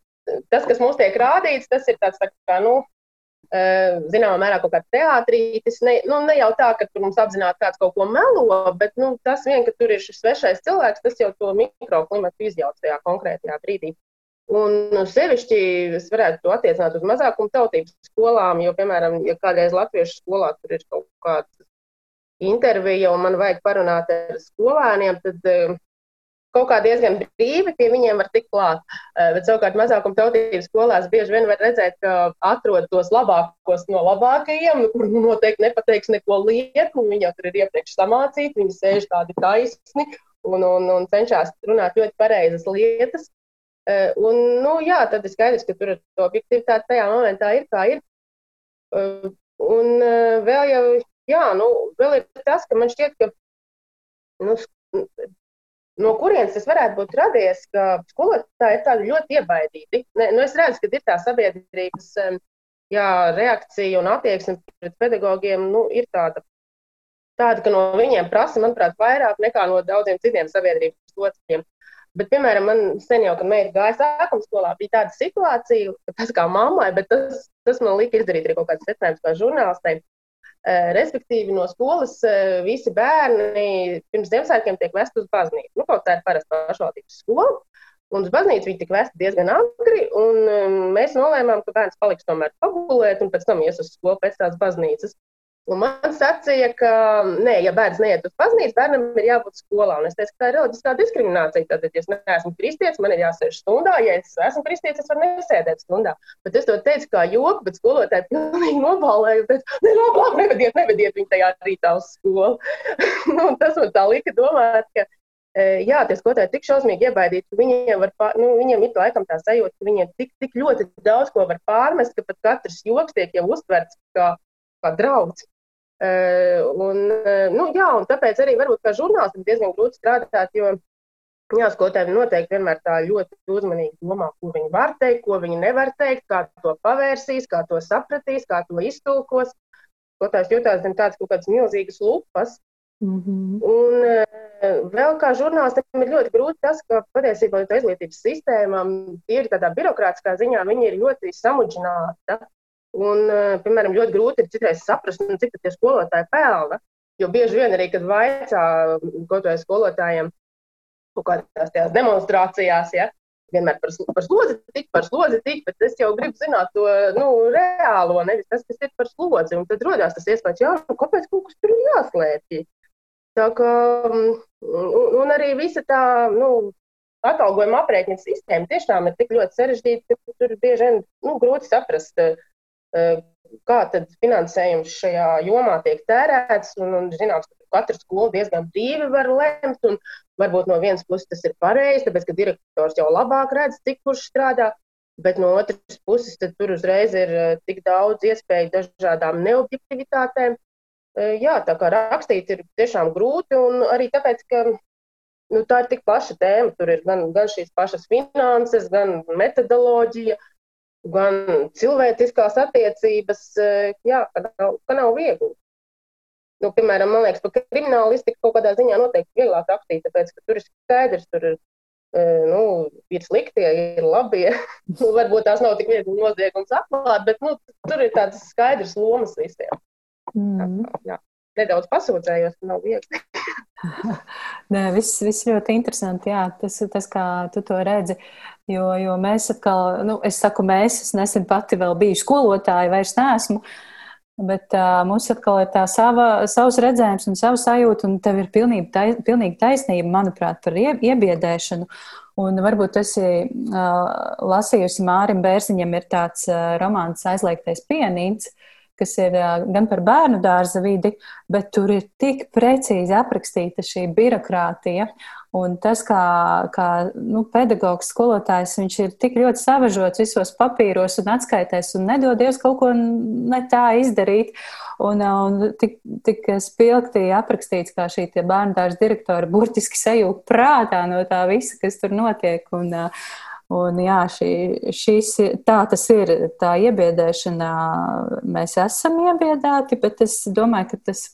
tas, kas mums tiek rādīts, tas ir tāds tā kā, nu, Eh, zināmā mērā kaut kāds teātrītis. Ne, nu, ne jau tā, ka tur mums apzināti kāds kaut ko melo, bet nu, tas vien, ka tur ir šis svešais cilvēks, tas jau to mikroklimatu izjauc tajā konkrētajā brīdī. Un nu, sevišķi es varētu to attiecināt uz mazākumu tautības skolām, jo, piemēram, ja kādreiz latviešu skolā tur ir kaut kāda intervija un man vajag parunāt ar skolēniem, tad uh, kaut kā diezgan brīvi pie viņiem var tikt klāt. Eh, bet savukārt mazākuma tautības skolās bieži vien var redzēt, ka atrod tos labākos no labākajiem, kur nu, noteikti nepateiks neko lieku. Viņi jau tur ir iepriekš samācīti, viņi sēž tādi taisni un, un, un cenšas runāt ļoti pareizas lietas. Eh, un, nu, jā, tad ir skaidrs, ka tur ir objektivitāte tajā momentā ir kā ir. Eh, un vēl jau, jā, nu, vēl ir tas, ka man šķiet, ka nu, no kurienes tas varētu būt radies, ka skolotāji ir tādi ļoti iebaidīti. Ne, nu es redzu, ka ir tā sabiedrības jā, reakcija un attieksme pret pedagogiem nu, ir tāda, tāda, ka no viņiem prasa, manuprāt, vairāk nekā no daudziem citiem sabiedrības locekļiem. Bet, piemēram, man sen jau, kad meita gāja sākuma skolā, bija tāda situācija, ka tas kā mammai, bet tas, tas man lika izdarīt arī kaut kādas secinājumus kā žurnālistei. Eh, respektīvi, no skolas eh, visi bērni pirms Ziemassvētkiem tiek vest uz baznīcu. Nu, kaut tā ir parasta pašvaldības skola. Un uz baznīcu viņi tika vesti diezgan agri, un um, mēs nolēmām, ka bērns paliks tomēr pagulēt, un pēc tam ies uz skolu pēc tās baznīcas. Un man sacīja, ka, nē, ja bērns neiet uz baznīcu, bērnam ir jābūt skolā. Un es teicu, ka tā ir reliģiskā diskriminācija. Tad, ja es neesmu kristietis, man ir jāsēž stundā. Ja es esmu kristietis, es varu nesēdēt stundā. Bet es to teicu kā joku, bet skolotāji pilnīgi nobalēja. Bet, ne, no, labi, nevediet, nevediet viņu tajā rītā uz skolu. nu, tas man tā lika domāt, ka. E, jā, tie skolotāji tik šausmīgi iebaidīti, ka viņiem, var, pār, nu, viņiem ir laikam tā sajūta, ka viņiem tik, tik ļoti daudz ko var pārmest, ka pat katrs joks tiek jau uztverts kā, kā draugs. Eh, un, eh, nu, jā, un tāpēc arī varbūt kā žurnālistam diezgan grūti strādāt, jo jā, skolotāji noteikti vienmēr tā ļoti uzmanīgi domā, ko viņi var teikt, ko viņi nevar teikt, kā to pavērsīs, kā to sapratīs, kā to iztulkos. Skotājs jutās zem tādas kaut kādas milzīgas lupas. Mm -hmm. Un eh, vēl kā žurnālistam ir ļoti grūti tas, ka patiesībā izglītības sistēma ir tādā birokrātiskā ziņā, viņi ir ļoti samudžināta. Un, eh, piemēram, ļoti grūti ir citreiz saprast, nu, cik tie skolotāji pelna. Jo bieži vien arī, kad vaicā kaut kādiem skolotājiem kaut kādās demonstrācijās, ja, vienmēr par, par slodzi tik, par slodzi tik, bet es jau gribu zināt to nu, reālo, nevis tas, kas ir par slodzi. Un tad rodās tas iespējas, jā, nu, kāpēc kaut kas tur ir jāslēpj. Tā kā, mm, un, un arī visa tā, nu, atalgojuma aprēķina sistēma tiešām ir tik ļoti sarežģīta, ka tur bieži vien nu, grūti saprast, Eh, kā tad finansējums šajā jomā tiek tērēts. Un, un zināms, ka katra skola diezgan brīvi var lemt, un varbūt no vienas puses tas ir pareizi, tāpēc, ka direktors jau labāk redz, cik kurš strādā. Bet no otras puses, tur uzreiz ir eh, tik daudz iespēju dažādām neobjektivitātēm. Eh, jā, tā kā rakstīt ir tiešām grūti, un arī tāpēc, ka nu, tā ir tik plaša tēma. Tur ir gan, gan šīs pašas finanses, gan metodoloģija, uh, gan cilvēciskās attiecības, eh, jā, ka nav, ka nav viegli. Nu, piemēram, man liekas, par kriminālistiku kaut kādā ziņā noteikti vieglāk rakstīt, tāpēc, ka tur ir skaidrs, tur ir, eh, nu, ir sliktie, ir labie. nu, varbūt tās nav tik viegli noziegums atklāt, bet nu, tur ir tādas skaidras lomas visiem. Mm. Tā, jā. Nedaudz pasūdzējos, ka nav viegli. Nē, viss, viss ļoti interesanti. Jā, tas, tas, kā tu to redzi. Jo, jo mēs atkal, nu, es saku, mēs, es nesen pati vēl biju skolotāja, vairs neesmu. Bet uh, mums atkal ir tā sava, savs redzējums un sava sajūta, un tev ir pilnīgi, tais, pilnīgi taisnība, manuprāt, par ie, iebiedēšanu. Un varbūt esi uh, lasījusi Mārim Bērziņam ir tāds uh, romāns aizliegtais pienīts, kas ir gan par bērnu dārza vidi, bet tur ir tik precīzi aprakstīta šī birokrātija. Un tas, kā, kā nu, pedagogs, skolotājs, viņš ir tik ļoti savažots visos papīros un atskaitēs un nedodies kaut ko ne tā izdarīt. Un, un tik, tik spilgti aprakstīts, kā šī bērnu dārza direktora burtiski sajūta prātā no tā visa, kas tur notiek. Un, Un, jā, šī, šīs, tā tas ir. Tā iebiedēšana, mēs esam iebiedēti, bet es domāju, ka tas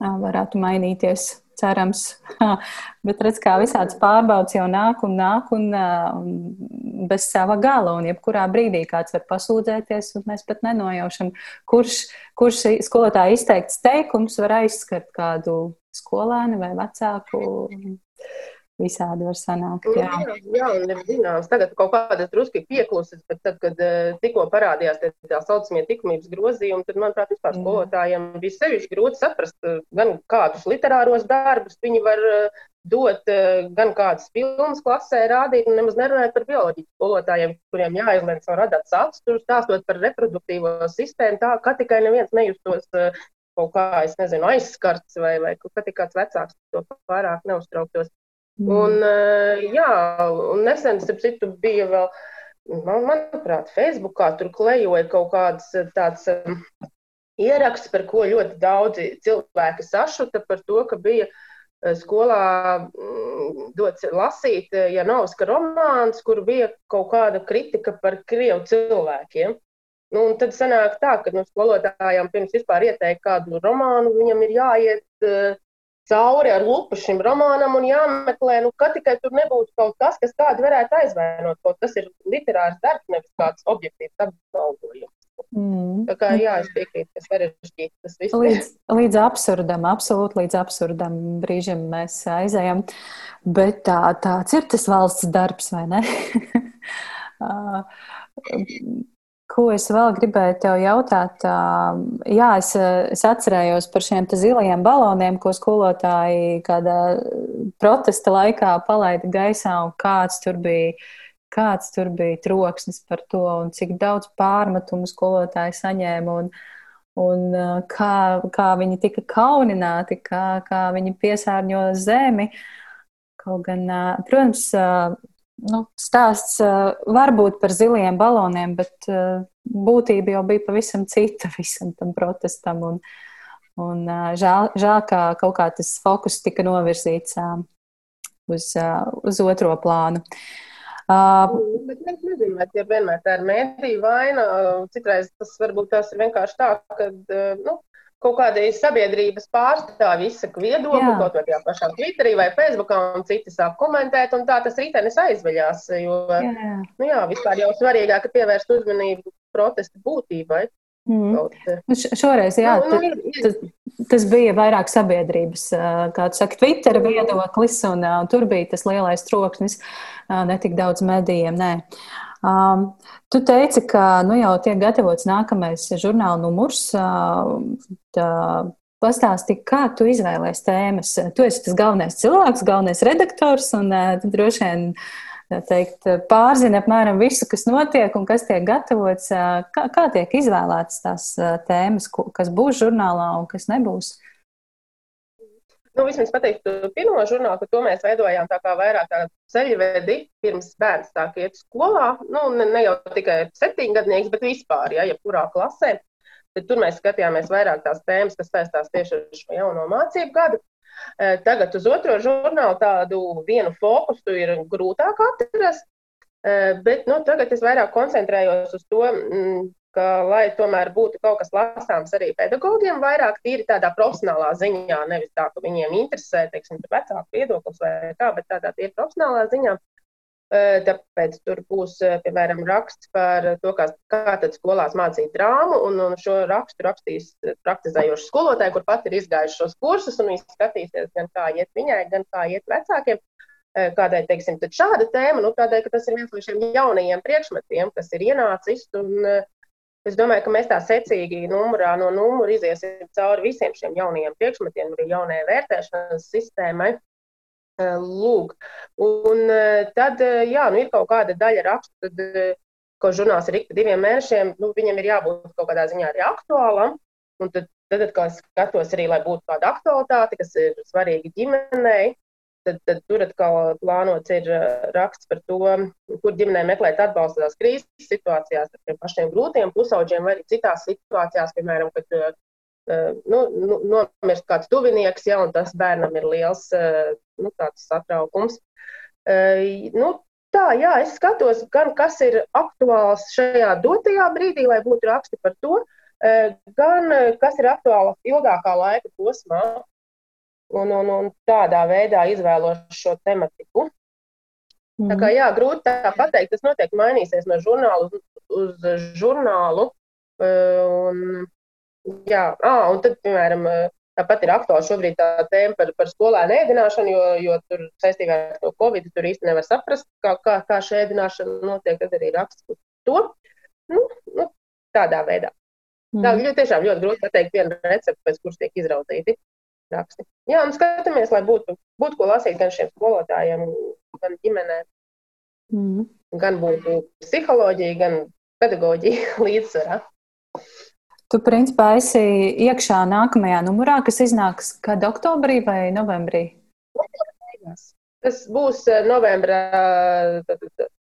varētu mainīties. Cerams, bet redz, kā visāds pārbaudas jau nāk un nāk un, un bez sava gala. Un jebkurā brīdī kāds var pasūdzēties, un mēs pat nenojaušam, kurš, kurš skolotāja izteikts teikums var aizskart kādu skolēnu vai vecāku visādi var sanākt. Jā, jā, jā un ir zināms, tagad kaut kādas drusku pieklusis, bet tad, kad uh, tikko parādījās tā, tā saucamie likumības grozījumi, tad, manuprāt, vispār skolotājiem bija sevišķi grūti saprast, uh, gan kādus literāros darbus viņi var uh, dot, gan kādas filmas klasē rādīt, un nemaz nerunājot par bioloģiju skolotājiem, kuriem jāizlēm savu radāt saturu, stāstot par reproduktīvo sistēmu, tā ka tikai neviens nejustos kaut kā, es nezinu, aizskarts vai, vai ka kāds vecāks to pārāk neuztrauktos. Mm. Un, eh, jā, un nesen, starp citu, bija vēl, man, manuprāt, Facebookā tur klejoja kaut kāds eh, tāds um, ieraksts, par ko ļoti daudzi cilvēki sašuta par to, ka bija skolā mm, dots lasīt Janovska romāns, kur bija kaut kāda kritika par krievu cilvēkiem. Nu, tad sanāk tā, ka nu, skolotājiem pirms vispār ieteikt kādu romānu, viņam ir jāiet uh, cauri ar lupu šim romānam un jāmeklē, nu, ka tikai tur nebūtu kaut kas, kas kādu varētu aizvainot. Kaut tas ir literārs darbs, nevis kāds objektīvs apgalvojums. Mm. Tā kā jā, es piekrītu, ka sarežģīti tas viss. Līdz, līdz absurdam, absolūti līdz absurdam brīžam mēs aizējam. Bet tā, tāds ir tas valsts darbs, vai ne? Ko es vēl gribēju te jautāt? Jā, es, es atcerējos par šiem zilajiem baloniem, ko skolotāji kādā protesta laikā palaida gaisā, un kāds tur bija, kāds tur bija troksnis par to, un cik daudz pārmetumu skolotāji saņēma, un, un kā, kā viņi tika kaunināti, kā, kā viņi piesārņo zemi. Kaut gan, protams, nu, stāsts varbūt par ziliem baloniem, bet būtība jau bija pavisam cita visam tam protestam. Un, un žēl, žēl, ka kaut kā tas fokus tika novirzīts uz, uz otro plānu. Uh, bet es nezinu, vai tie vienmēr tā ir mēdīja vaina. Citreiz tas varbūt tas ir vienkārši tā, ka nu, kaut kādi sabiedrības pārstāvji izsaka viedokli, jā. kaut tajā pašā Twitterī vai Facebookā, un citi sāk komentēt, un tā tas ritenis aizveļās. Jo, jā. Nu jā, vispār jau svarīgāk ir pievērst uzmanību protesta būtībai. Mm. Kaut, nu, šoreiz, jā, nu, nu, ir, tas, tas bija vairāk sabiedrības, kā tu saki, Twitter viedoklis, un, un tur bija tas lielais troksnis, ne tik daudz medijiem, nē. Um, tu teici, ka nu, jau tiek gatavots nākamais žurnāla numurs. Uh, Pastāsti, kā tu izvēlējies tēmas. Tu esi tas galvenais cilvēks, galvenais redaktors, un uh, tu droši vien teikt, pārzini apmēram visu, kas notiek un kas tiek gatavots. Kā, kā tiek izvēlētas tās tēmas, kas būs žurnālā un kas nebūs? Nu, vismaz pateiktu, pirmo žurnālu, ka to mēs veidojām tā kā vairāk tādu ceļvedi, pirms bērns sāk iet skolā. Nu, ne, ne jau tikai septiņgadnieks, bet vispār, ja jebkurā klasē. Bet tur mēs skatījāmies vairāk tās tēmas, kas saistās tieši ar šo jauno mācību gadu. E, tagad uz otro žurnālu tādu vienu fokusu ir grūtāk atrast. E, bet nu, tagad es vairāk koncentrējos uz to, ka, lai tomēr būtu kaut kas lasāms arī pedagogiem, vairāk tīri tādā profesionālā ziņā, nevis tā, ka viņiem interesē, teiksim, vecāku viedoklis vai kā, bet tādā tīri profesionālā ziņā. Tāpēc tur būs, piemēram, raksts par to, kā, kā tad skolās mācīt drāmu, un, un šo rakstu rakstīs praktizējoši skolotāji, kur pat ir izgājuši šos kursus, un viņi skatīsies gan kā iet viņai, gan kā iet vecākiem. Kādēļ, teiksim, šāda tēma? Nu, tādēļ, ka tas ir viens no šiem jaunajiem priekšmetiem, kas ir ienācis, un es domāju, ka mēs tā secīgi numurā no numura iziesim cauri visiem šiem jaunajiem priekšmetiem, arī jaunajai vērtēšanas sistēmai. Lūk, un tad, jā, nu, ir kaut kāda daļa rakstu, tad, ko žurnāls ir ik pa diviem mēnešiem, nu, viņam ir jābūt kaut kādā ziņā arī aktuālam. Un tad, tad atkal skatos arī, lai būtu kāda aktualitāte, kas ir svarīga ģimenei. Tad, tad tur atkal plānots ir raksts par to, kur ģimenei meklēt atbalstu tādās krīzes situācijās, ar pašiem grūtiem pusauģiem vai arī citās situācijās, piemēram, kad nu, nu, nomirst kāds tuvinieks, ja, un tas bērnam ir liels nu, satraukums. Nu, tā, jā, es skatos, gan kas ir aktuāls šajā dotajā brīdī, lai būtu raksti par to, gan kas ir aktuāls ilgākā laika posmā. Un, un, un tādā veidā izvēlos šo tematiku. Mm. Tā kā jā, grūti tā pateikt, tas noteikti mainīsies no žurnāla uz, uz žurnālu. Un, Jā, ah, un tad, piemēram, tāpat ir aktuāli šobrīd tā tēma par, par skolēnu ēdināšanu, jo, jo tur saistībā ar to Covid tur īsti nevar saprast, kā, kā, kā šī ēdināšana notiek. Tad arī raksts par to. Nu, nu, tādā veidā. Mm. Tā ļoti, tiešām ļoti grūti pateikt vienu recepti, pēc kuras tiek izraudzīti raksti. Jā, un skatāmies, lai būtu, būtu ko lasīt gan šiem skolotājiem, gan ģimenēm. Mm. Gan būtu psiholoģija, gan pedagoģija līdzsvarā. Tu, principā, esi iekšā nākamajā numurā, kas iznāks kad oktobrī vai novembrī? Tas būs eh, novembra, tad,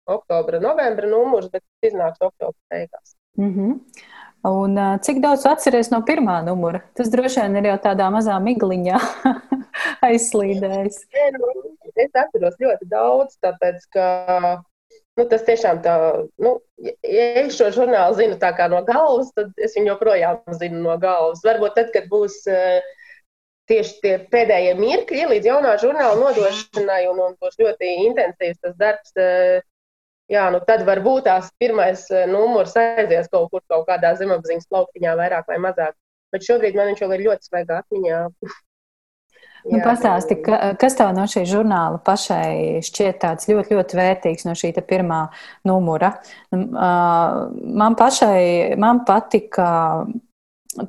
oktobra, novembra numurs, bet iznāks oktobra beigās. Mm -hmm. Un uh, cik daudz atceries no pirmā numura? Tas droši vien ir jau tādā mazā migliņā aizslīdējis. Es atceros ļoti daudz, tāpēc, ka Nu, tas tiešām tā, nu, ja es šo žurnālu zinu tā kā no galvas, tad es viņu joprojām zinu no galvas. Varbūt tad, kad būs uh, tieši tie pēdējie mirkļi līdz jaunā žurnāla nodošanai un, un būs ļoti intensīvs tas darbs, uh, jā, nu tad varbūt tās pirmais uh, numurs aizies kaut kur kaut kādā zemapziņas plauktiņā vairāk vai mazāk. Bet šobrīd man viņš vēl ir ļoti svaigā atmiņā. Nu, Pastāsti, ka, kas tev no šī žurnāla pašai šķiet tāds ļoti, ļoti vērtīgs no šī pirmā numura? Nu, man pašai, man patika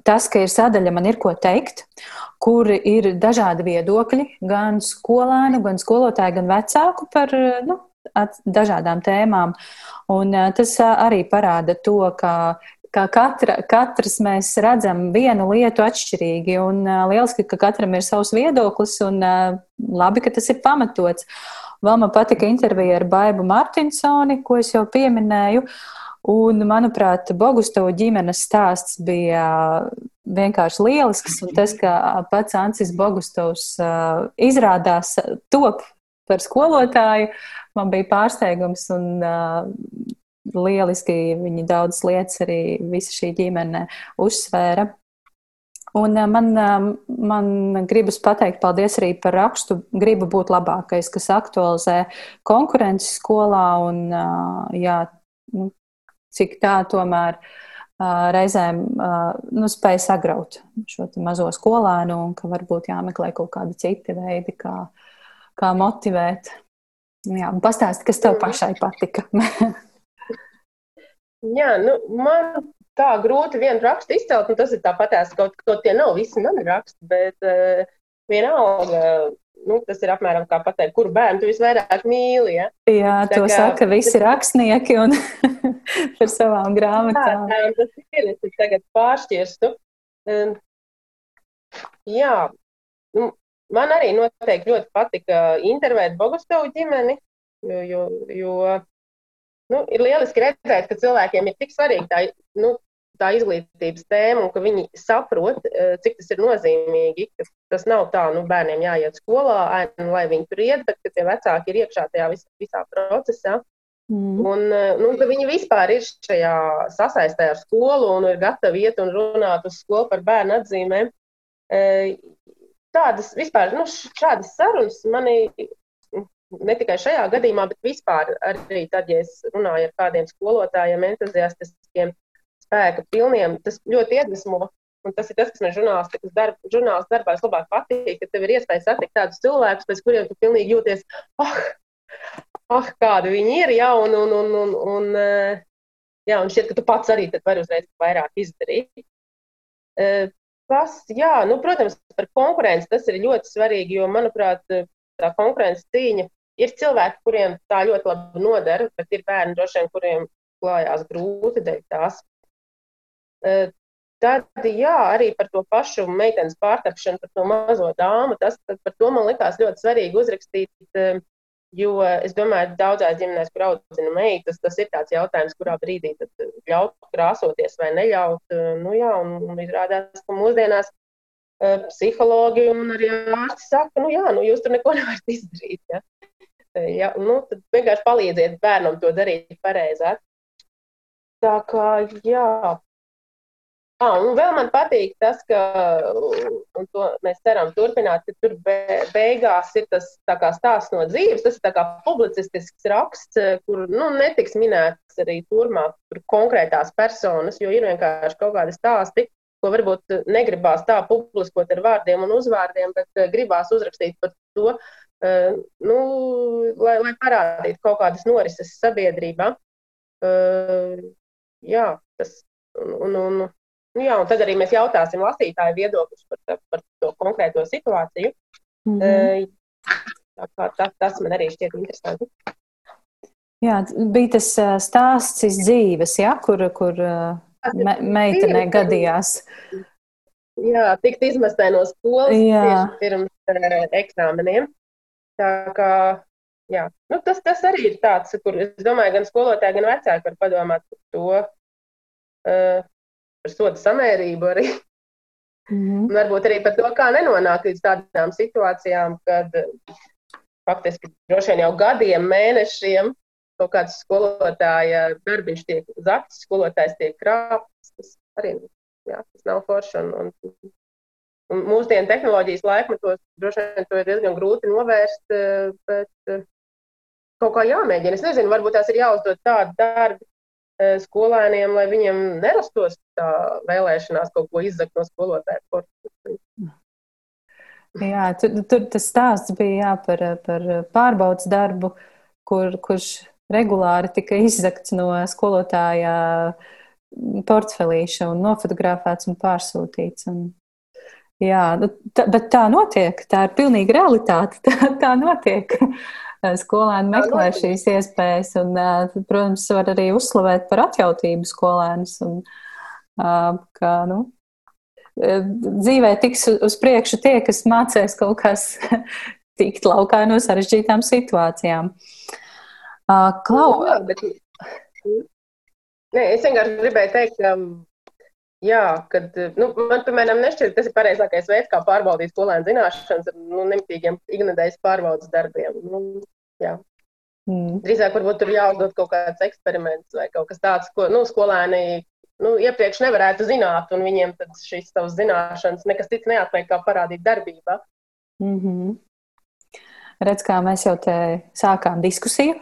tas, ka ir sadaļa, man ir ko teikt, kur ir dažādi viedokļi, gan skolēnu, gan skolotāju, gan vecāku par nu, dažādām tēmām. Un tas arī parāda to, ka ka katra, katrs mēs redzam vienu lietu atšķirīgi. Un uh, lieliski, ka katram ir savs viedoklis, un uh, labi, ka tas ir pamatots. Vēl man patika intervija ar Baibu Martinsoni, ko es jau pieminēju. Un, manuprāt, Bogustovu ģimenes stāsts bija vienkārši lielisks. Un tas, ka pats Ancis Bogustovs uh, izrādās top par skolotāju, man bija pārsteigums. Un, uh, lieliski viņi daudz lietas arī visa šī ģimene uzsvēra. Un man, man gribas pateikt paldies arī par rakstu. Gribu būt labākais, kas aktualizē konkurences skolā un jā, nu, cik tā tomēr reizēm nu, spēja sagraut šo mazo skolēnu un ka varbūt jāmeklē kaut kādi citi veidi, kā, kā motivēt. Jā, pastāsti, kas tev pašai patika. Jā, nu, man tā grūti vienu rakstu izcelt, un tas ir tāpatās, kaut, kaut tie nav visi mani raksti, bet uh, vienalga, nu, tas ir apmēram kā pateikt, kuru bērnu tu visvairāk mīli. Ja? Jā, tā to kā, saka visi rakstnieki un par savām grāmatām. Jā, tas ir, es tagad pāršķirstu. Um, jā, nu, man arī noteikti ļoti patika intervēt Bogustovu ģimeni, jo, jo, jo nu, ir lieliski redzēt, ka cilvēkiem ir tik svarīga tā, nu, tā izglītības tēma, un ka viņi saprot, eh, cik tas ir nozīmīgi. Tas nav tā, nu, bērniem jāiet skolā, nu, lai viņi tur iet, bet ka tie vecāki ir iekšā tajā vis, visā procesā. Mm. Un, eh, nu, viņi vispār ir šajā sasaistē ar skolu un ir gatavi iet un runāt uz skolu par bērnu atzīmēm. Eh, tādas vispār, nu, šādas sarunas mani ne tikai šajā gadījumā, bet vispār arī tad, ja es runāju ar kādiem skolotājiem, entuziastiskiem, spēka pilniem, tas ļoti iedvesmo. Un tas ir tas, kas man žurnālistikas darb, žurnālistu darbā vislabāk patīk, ka tev ir iespēja satikt tādus cilvēkus, pēc kuriem tu pilnīgi jūties, ah, ah kādi viņi ir, jā, un, un, un, un, un, jā, un šķiet, ka tu pats arī vari uzreiz vairāk izdarīt. Tas, jā, nu, protams, par konkurenci tas ir ļoti svarīgi, jo, manuprāt, tā konkurences cīņa ir cilvēki, kuriem tā ļoti labi nodara, bet ir bērni, droši vien, kuriem klājās grūti dēļ tās. Tad, jā, arī par to pašu meitenes pārtapšanu, par to mazo dāmu, tas par to man likās ļoti svarīgi uzrakstīt, jo es domāju, daudzās ģimenēs, kur audzina meitas, tas ir tāds jautājums, kurā brīdī ļaut krāsoties vai neļaut. Nu, jā, un, un izrādās, ka mūsdienās psihologi un arī ārsti saka, nu jā, nu jūs tur neko nevarat izdarīt. Ja? Ja, nu, tad vienkārši palīdziet bērnam to darīt pareizāk. Tā kā, jā. Ah, un vēl man patīk tas, ka, un to mēs ceram turpināt, ka tur be, beigās ir tas stāsts no dzīves, tas ir kā publicistisks raksts, kur nu, netiks minēts arī turmāk tur konkrētās personas, jo ir vienkārši kaut kādi stāsti, ko varbūt eh, negribās tā publiskot ar vārdiem un uzvārdiem, bet eh, gribās uzrakstīt par to, eh, nu, lai, lai parādītu kaut kādas norises sabiedrībā. Jā, tas, un, un, nu jā, un tad arī mēs jautāsim lasītāju viedokļus par, par to konkrēto situāciju. Mm -hmm. Tā kā, tas, tas man arī šķiet interesanti. Jā, bija tas stāsts iz dzīves, ja, kur, kur me, meitenē gadījās. Jā, tikt izmestē no skolas jā. tieši pirms eksāmeniem. Tā kā, jā, nu, tas, tas arī ir tāds, kur es domāju, gan skolotāji, gan vecāki var padomāt par to, par sodu samērību arī. Mm -hmm. Un varbūt arī par to, kā nenonākt līdz tādām situācijām, kad faktiski droši vien jau gadiem, mēnešiem kaut kāds skolotāja darbiņš tiek zakts, skolotājs tiek krāpts. Tas arī jā, tas nav forši. Un, un, un mūsdienu tehnoloģijas laikmetos droši vien to ir diezgan grūti novērst, eh, bet eh, kaut kā jāmēģina. Es nezinu, varbūt tās ir jāuzdod tādi darbi skolēniem, lai viņiem nerastos tā vēlēšanās kaut ko izzakt no skolotāja korpusa. Jā, tur, tur tas stāsts bija jā, par, par pārbaudas darbu, kur, kurš regulāri tika izzakts no skolotāja portfelīša un nofotografēts un pārsūtīts. Un, jā, nu, bet tā notiek, tā ir pilnīga realitāte, tā, tā notiek. Skolēni meklē šīs iespējas, un, protams, var arī uzslavēt par atjautību skolēnus. Un, ka, nu, dzīvē tiks uz priekšu tie, kas mācīs kaut kas tikt laukā no sarežģītām situācijām. Klau, jā, bet, nē, es vienkārši gribēju teikt, ka, jā, kad, nu, man, piemēram, nešķiet, tas ir pareizākais veids, kā pārbaudīt skolēnu zināšanas ar nu, nemitīgiem iknedēļas pārbaudas darbiem. Nu, jā. Mm. Drīzāk varbūt tur jāuzdod kaut kāds eksperiments vai kaut kas tāds, ko nu, skolēni nu, iepriekš nevarētu zināt, un viņiem tad šīs savas zināšanas nekas cits neatliek, kā parādīt darbībā. Mm -hmm redz, kā mēs jau te sākām diskusiju.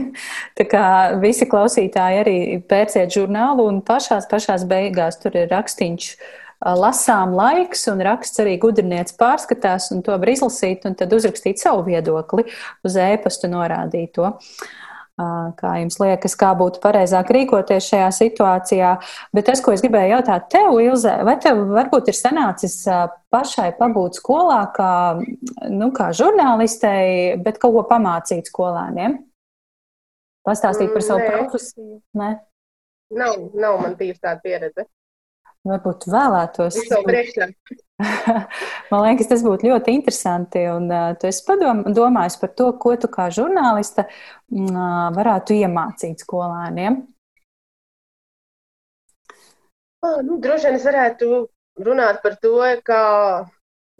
tā kā visi klausītāji arī pērciet žurnālu un pašās, pašās beigās tur ir rakstīņš lasām laiks un raksts arī gudrinieci pārskatās un to var izlasīt un tad uzrakstīt savu viedokli uz ēpastu norādīt to. Kā jums liekas, kā būtu pareizāk rīkoties šajā situācijā? Bet tas, ko es gribēju jautāt tev, Ilze, vai tev varbūt ir sanācis pašai pabūt skolā kā, nu, kā žurnālistei, bet kaut ko pamācīt skolēniem? Pastāstīt par savu Nē. profesiju? Nē. Nav, nav man bijusi tāda pieredze. Varbūt vēlētos. Man liekas, tas būtu ļoti interesanti. Un, uh, tu esi padom, domājis par to, ko tu kā žurnāliste uh, varētu iemācīt skolēniem. Nu, droši vien es varētu runāt par to, kā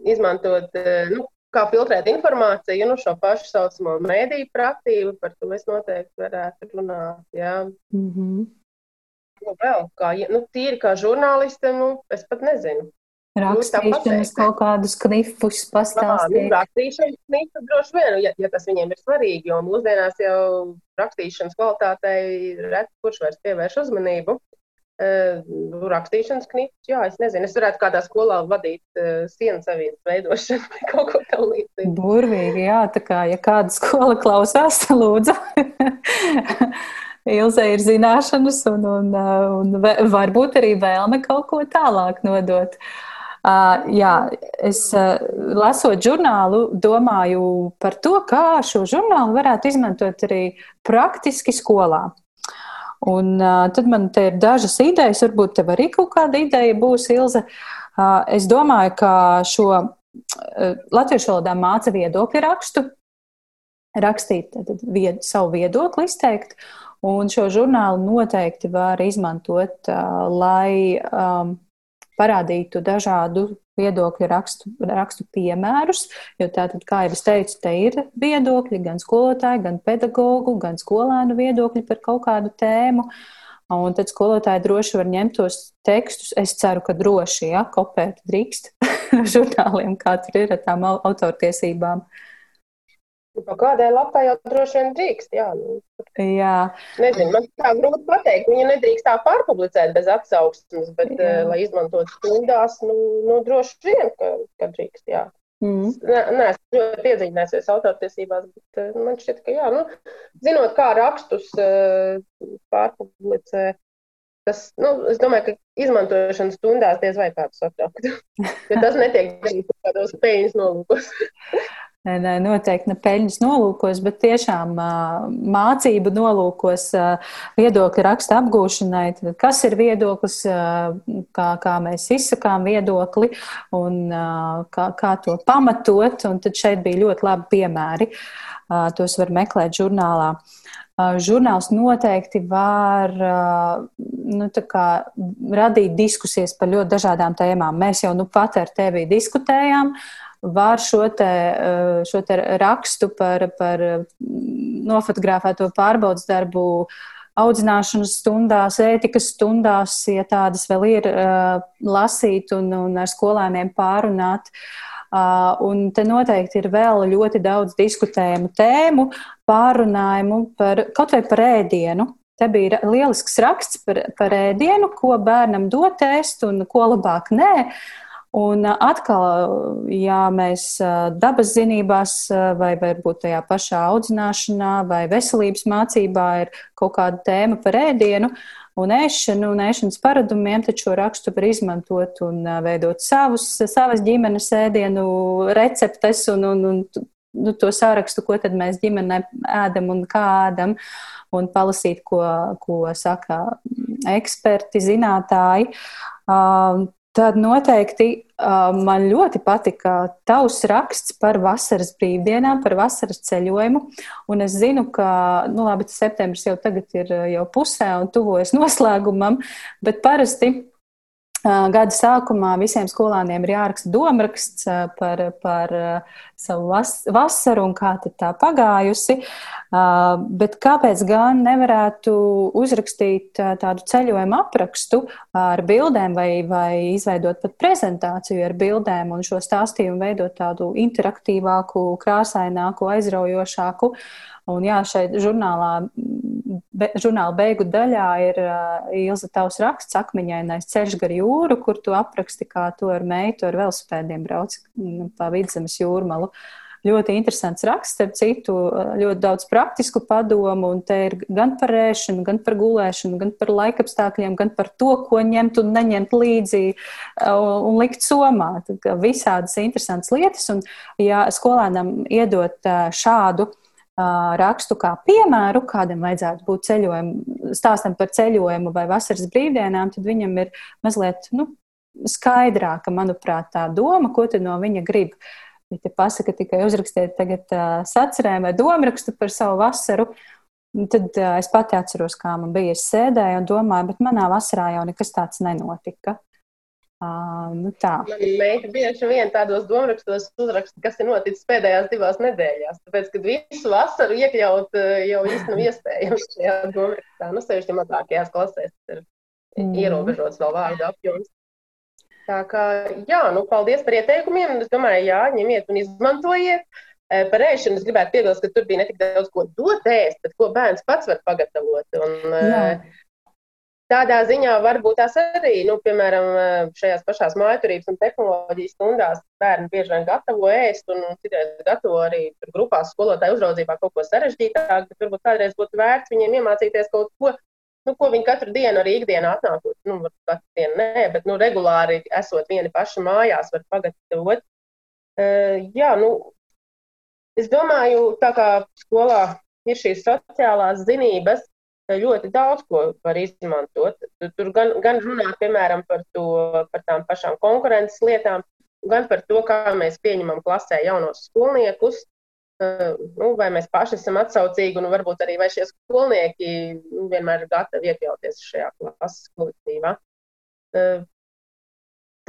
izmantot, nu, kā filtrēt informāciju, nu, šo pašu saucamo mēdīju praktīvu. Par to es noteikti varētu runāt. Jā. Mm -hmm. Nu, vēl, kā, nu, tīri kā žurnāliste, nu, es pat nezinu. Rakstīšanas kaut kādus knifus pastāstīt. Nu, rakstīšanas knifu droši vien, ja, ja tas viņiem ir svarīgi, jo mūsdienās jau rakstīšanas kvalitātei reti kurš vairs pievērš uzmanību. Uh, rakstīšanas knifus, jā, es nezinu, es varētu kādā skolā vadīt uh, sienas avīzes veidošanu vai kaut ko tam līdzīgu. Burvīgi, jā, tā kā, ja kāda skola klausās, lūdzu. Ilze ir zināšanas un, un, un varbūt arī vēlme kaut ko tālāk nodot. Uh, jā, es uh, lasot žurnālu, domāju par to, kā šo žurnālu varētu izmantot arī praktiski skolā. Un uh, tad man te ir dažas idejas, varbūt tev arī kaut kāda ideja būs, Ilze. Uh, es domāju, ka šo uh, latviešu valodā māca viedokļu rakstu, rakstīt tad, vied, savu viedokli, izteikt. Un šo žurnālu noteikti var izmantot, lai um, parādītu dažādu viedokļu rakstu, rakstu piemērus, jo tātad, kā jau es teicu, te ir viedokļi gan skolotāji, gan pedagogu, gan skolēnu viedokļi par kaut kādu tēmu. Un tad skolotāji droši var ņemt tos tekstus. Es ceru, ka droši, ja, kopēt drīkst žurnāliem, kā tur ir ar tām autortiesībām. Uh, Pa kādai lapai jau droši vien drīkst. Jā, nu, jā. Nezinu, man tā grūti pateikt. Viņa nedrīkst tā pārpublicēt bez atsauksmes, bet, uh, lai izmantotu stundās, nu, nu droši vien, ka, ka drīkst. Jā. Mm. Nē, nē, es ļoti iedziļinājusies autortiesībās, bet uh, man šķiet, ka jā, nu, zinot, kā rakstus uh, pārpublicē, tas, nu, es domāju, ka izmantošanas stundās diez vai kādu saprastu. jo tas netiek darīts kādos peļņas nolūkos. Noteikti ne peļņas nolūkos, bet tiešām mācību nolūkos, viedokļa raksta apgūšanai. Kas ir viedoklis, kā, kā mēs izsakām viedokli un kā, kā to pamatot. Un tad šeit bija ļoti labi piemēri. Tos var meklēt žurnālā. Žurnāls noteikti var nu, kā, radīt diskusijas par ļoti dažādām tēmām. Mēs jau nu pat ar tevi diskutējām. Uh, var šo te, eh, šo te rakstu par, par mm, nofotografēto pārbaudas darbu audzināšanas stundās, ētikas stundās, ja tādas vēl ir, eh, lasīt un, un ar skolēniem pārunāt. Uh, un te noteikti ir vēl ļoti daudz diskutējumu tēmu, pārunājumu par kaut vai par ēdienu. Te bija lielisks raksts par, par ēdienu, ko bērnam dot ēst un ko labāk nē. Uh, Un atkal, ja mēs dabas zinībās, vai varbūt tajā pašā audzināšanā, vai veselības mācībā ir kaut kāda tēma par ēdienu un ēšanu un ēšanas paradumiem, tad šo rakstu var izmantot un veidot savus, savas ģimenes ēdienu receptes un, un, un nu, to sārakstu, ko mēs ģimenē ēdam un kā ēdam, un palasīt, ko, ko saka eksperti, zinātāji. Tad noteikti uh, man ļoti patika tavs raksts par vasaras brīvdienām, par vasaras ceļojumu. Un es zinu, ka nu, labi, septembris jau tagad ir jau pusē un tuvojas noslēgumam, bet parasti Gada sākumā visiem skolāniem ir jāraksta domāraksts par, par savu vas, vasaru un kā tā pagājusi. Bet kāpēc gan nevarētu uzrakstīt tādu ceļojumu aprakstu ar bildēm vai, vai izveidot pat prezentāciju ar bildēm un šo stāstījumu veidot tādu interaktīvāku, krāsaināku, aizraujošāku? Un jā, šeit žurnālā, be, žurnāla beigu daļā ir uh, Ilza tavs raksts akmeņainais ceļš gar jūru, kur tu apraksti, kā tu ar meitu ar velospēdiem brauc nu, pa vidzemes jūrmalu. Ļoti interesants raksts, starp citu, ļoti daudz praktisku padomu, un te ir gan par ēšanu, gan par gulēšanu, gan par laikapstākļiem, gan par to, ko ņemt un neņemt līdzi un likt somā. Visādas interesantas lietas, un ja skolēnam iedot šādu rakstu kā piemēru, kādam vajadzētu būt ceļojumu, stāstam par ceļojumu vai vasaras brīvdienām, tad viņam ir mazliet nu, skaidrāka, manuprāt, tā doma, ko no viņa grib. Ja te pasaka tikai uzrakstiet tagad sacerēm vai domrakstu par savu vasaru, tad es pati atceros, kā man bija. Es sēdēju un domāju, bet manā vasarā jau nekas tāds nenotika. Uh, nu tā. Meita bieži vien tādos domārakstos uzraksta, kas ir noticis pēdējās divās nedēļās. Tāpēc, kad visu vasaru iekļaut, jau īsti nav iespējams šajā domārakstā. Nu, sevišķi mazākajās klasēs ir mm. ierobežots vēl vārdu apjoms. Tā kā, jā, nu, paldies par ieteikumiem. Es domāju, jā, ņemiet un izmantojiet. Par ēšanu es gribētu piebilst, ka tur bija ne tik daudz ko dot ēst, bet ko bērns pats var pagatavot. Un, jā. Tādā ziņā varbūt tās arī, nu, piemēram, šajās pašās mājturības un tehnoloģijas stundās bērni bieži vien gatavo ēst un citreiz gatavo arī grupās skolotāju uzraudzībā kaut ko sarežģītāku, bet varbūt kādreiz būtu vērts viņiem iemācīties kaut ko, nu, ko viņi katru dienu arī ikdienā atnākot, nu, katru dienu nē, bet, nu, regulāri esot vieni paši mājās, var pagatavot. Uh, jā, nu, es domāju, tā kā skolā ir šīs sociālās zinības, ļoti daudz ko var izmantot. Tur gan, gan runāt, piemēram, par, to, par tām pašām konkurences lietām, gan par to, kā mēs pieņemam klasē jaunos skolniekus, nu, vai mēs paši esam atsaucīgi, un varbūt arī vai šie skolnieki nu, vienmēr ir gatavi iekļauties šajā klases kolektīvā.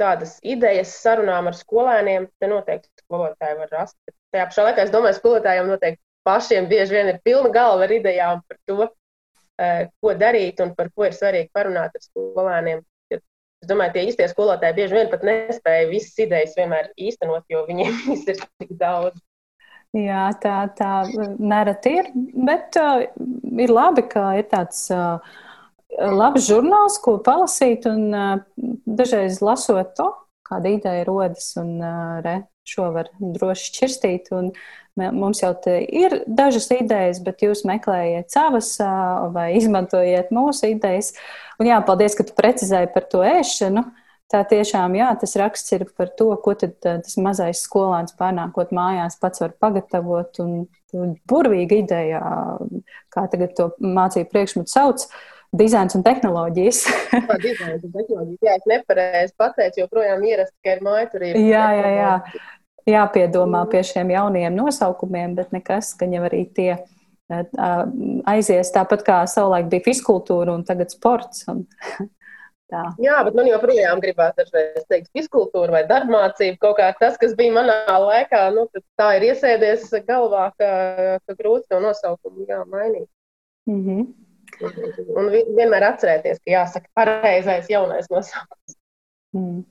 Tādas idejas sarunām ar skolēniem, te noteikti skolotāji var rast. Tajā pašā laikā es domāju, skolotājiem noteikti pašiem bieži vien ir pilna galva ar idejām par to, Eh, ko darīt un par ko ir svarīgi parunāt ar skolēniem. Es domāju, tie īstie skolotāji bieži vien pat nespēja visas idejas vienmēr īstenot, jo viņiem ir tik daudz. Jā, tā, tā nereti ir, bet uh, ir labi, ka ir tāds uh, labs žurnāls, ko palasīt, un uh, dažreiz lasot to, kāda ideja rodas, un uh, re, šo var droši šķirstīt. Un, uh, Mums jau ir dažas idejas, bet jūs meklējiet savas vai izmantojiet mūsu idejas. Un jā, paldies, ka tu precizēji par to ēšanu. Tā tiešām, jā, tas raksts ir par to, ko tad tas mazais skolāns pārnākot mājās pats var pagatavot. Un burvīga ideja, kā tagad to mācību priekšmetu sauc, dizains un tehnoloģijas. Jā, dizains un tehnoloģijas. Jā, es nepareizi pateicu, joprojām ierasti, ka ir māja turība. Jā, jā, jā jāpiedomā pie šiem jaunajiem nosaukumiem, bet nekas, ka jau arī tie aizies tāpat kā savulaik bija fiskultūra un tagad sports. Un, tā. Jā, bet man joprojām gribās dažreiz teikt fiskultūra vai darbmācība, kaut kā tas, kas bija manā laikā, nu, tā ir iesēdies galvā, ka, ka grūti to nosaukumu jā, mainīt. Mm -hmm. Un vienmēr atcerēties, ka jāsaka pareizais jaunais nosaukums. Mm.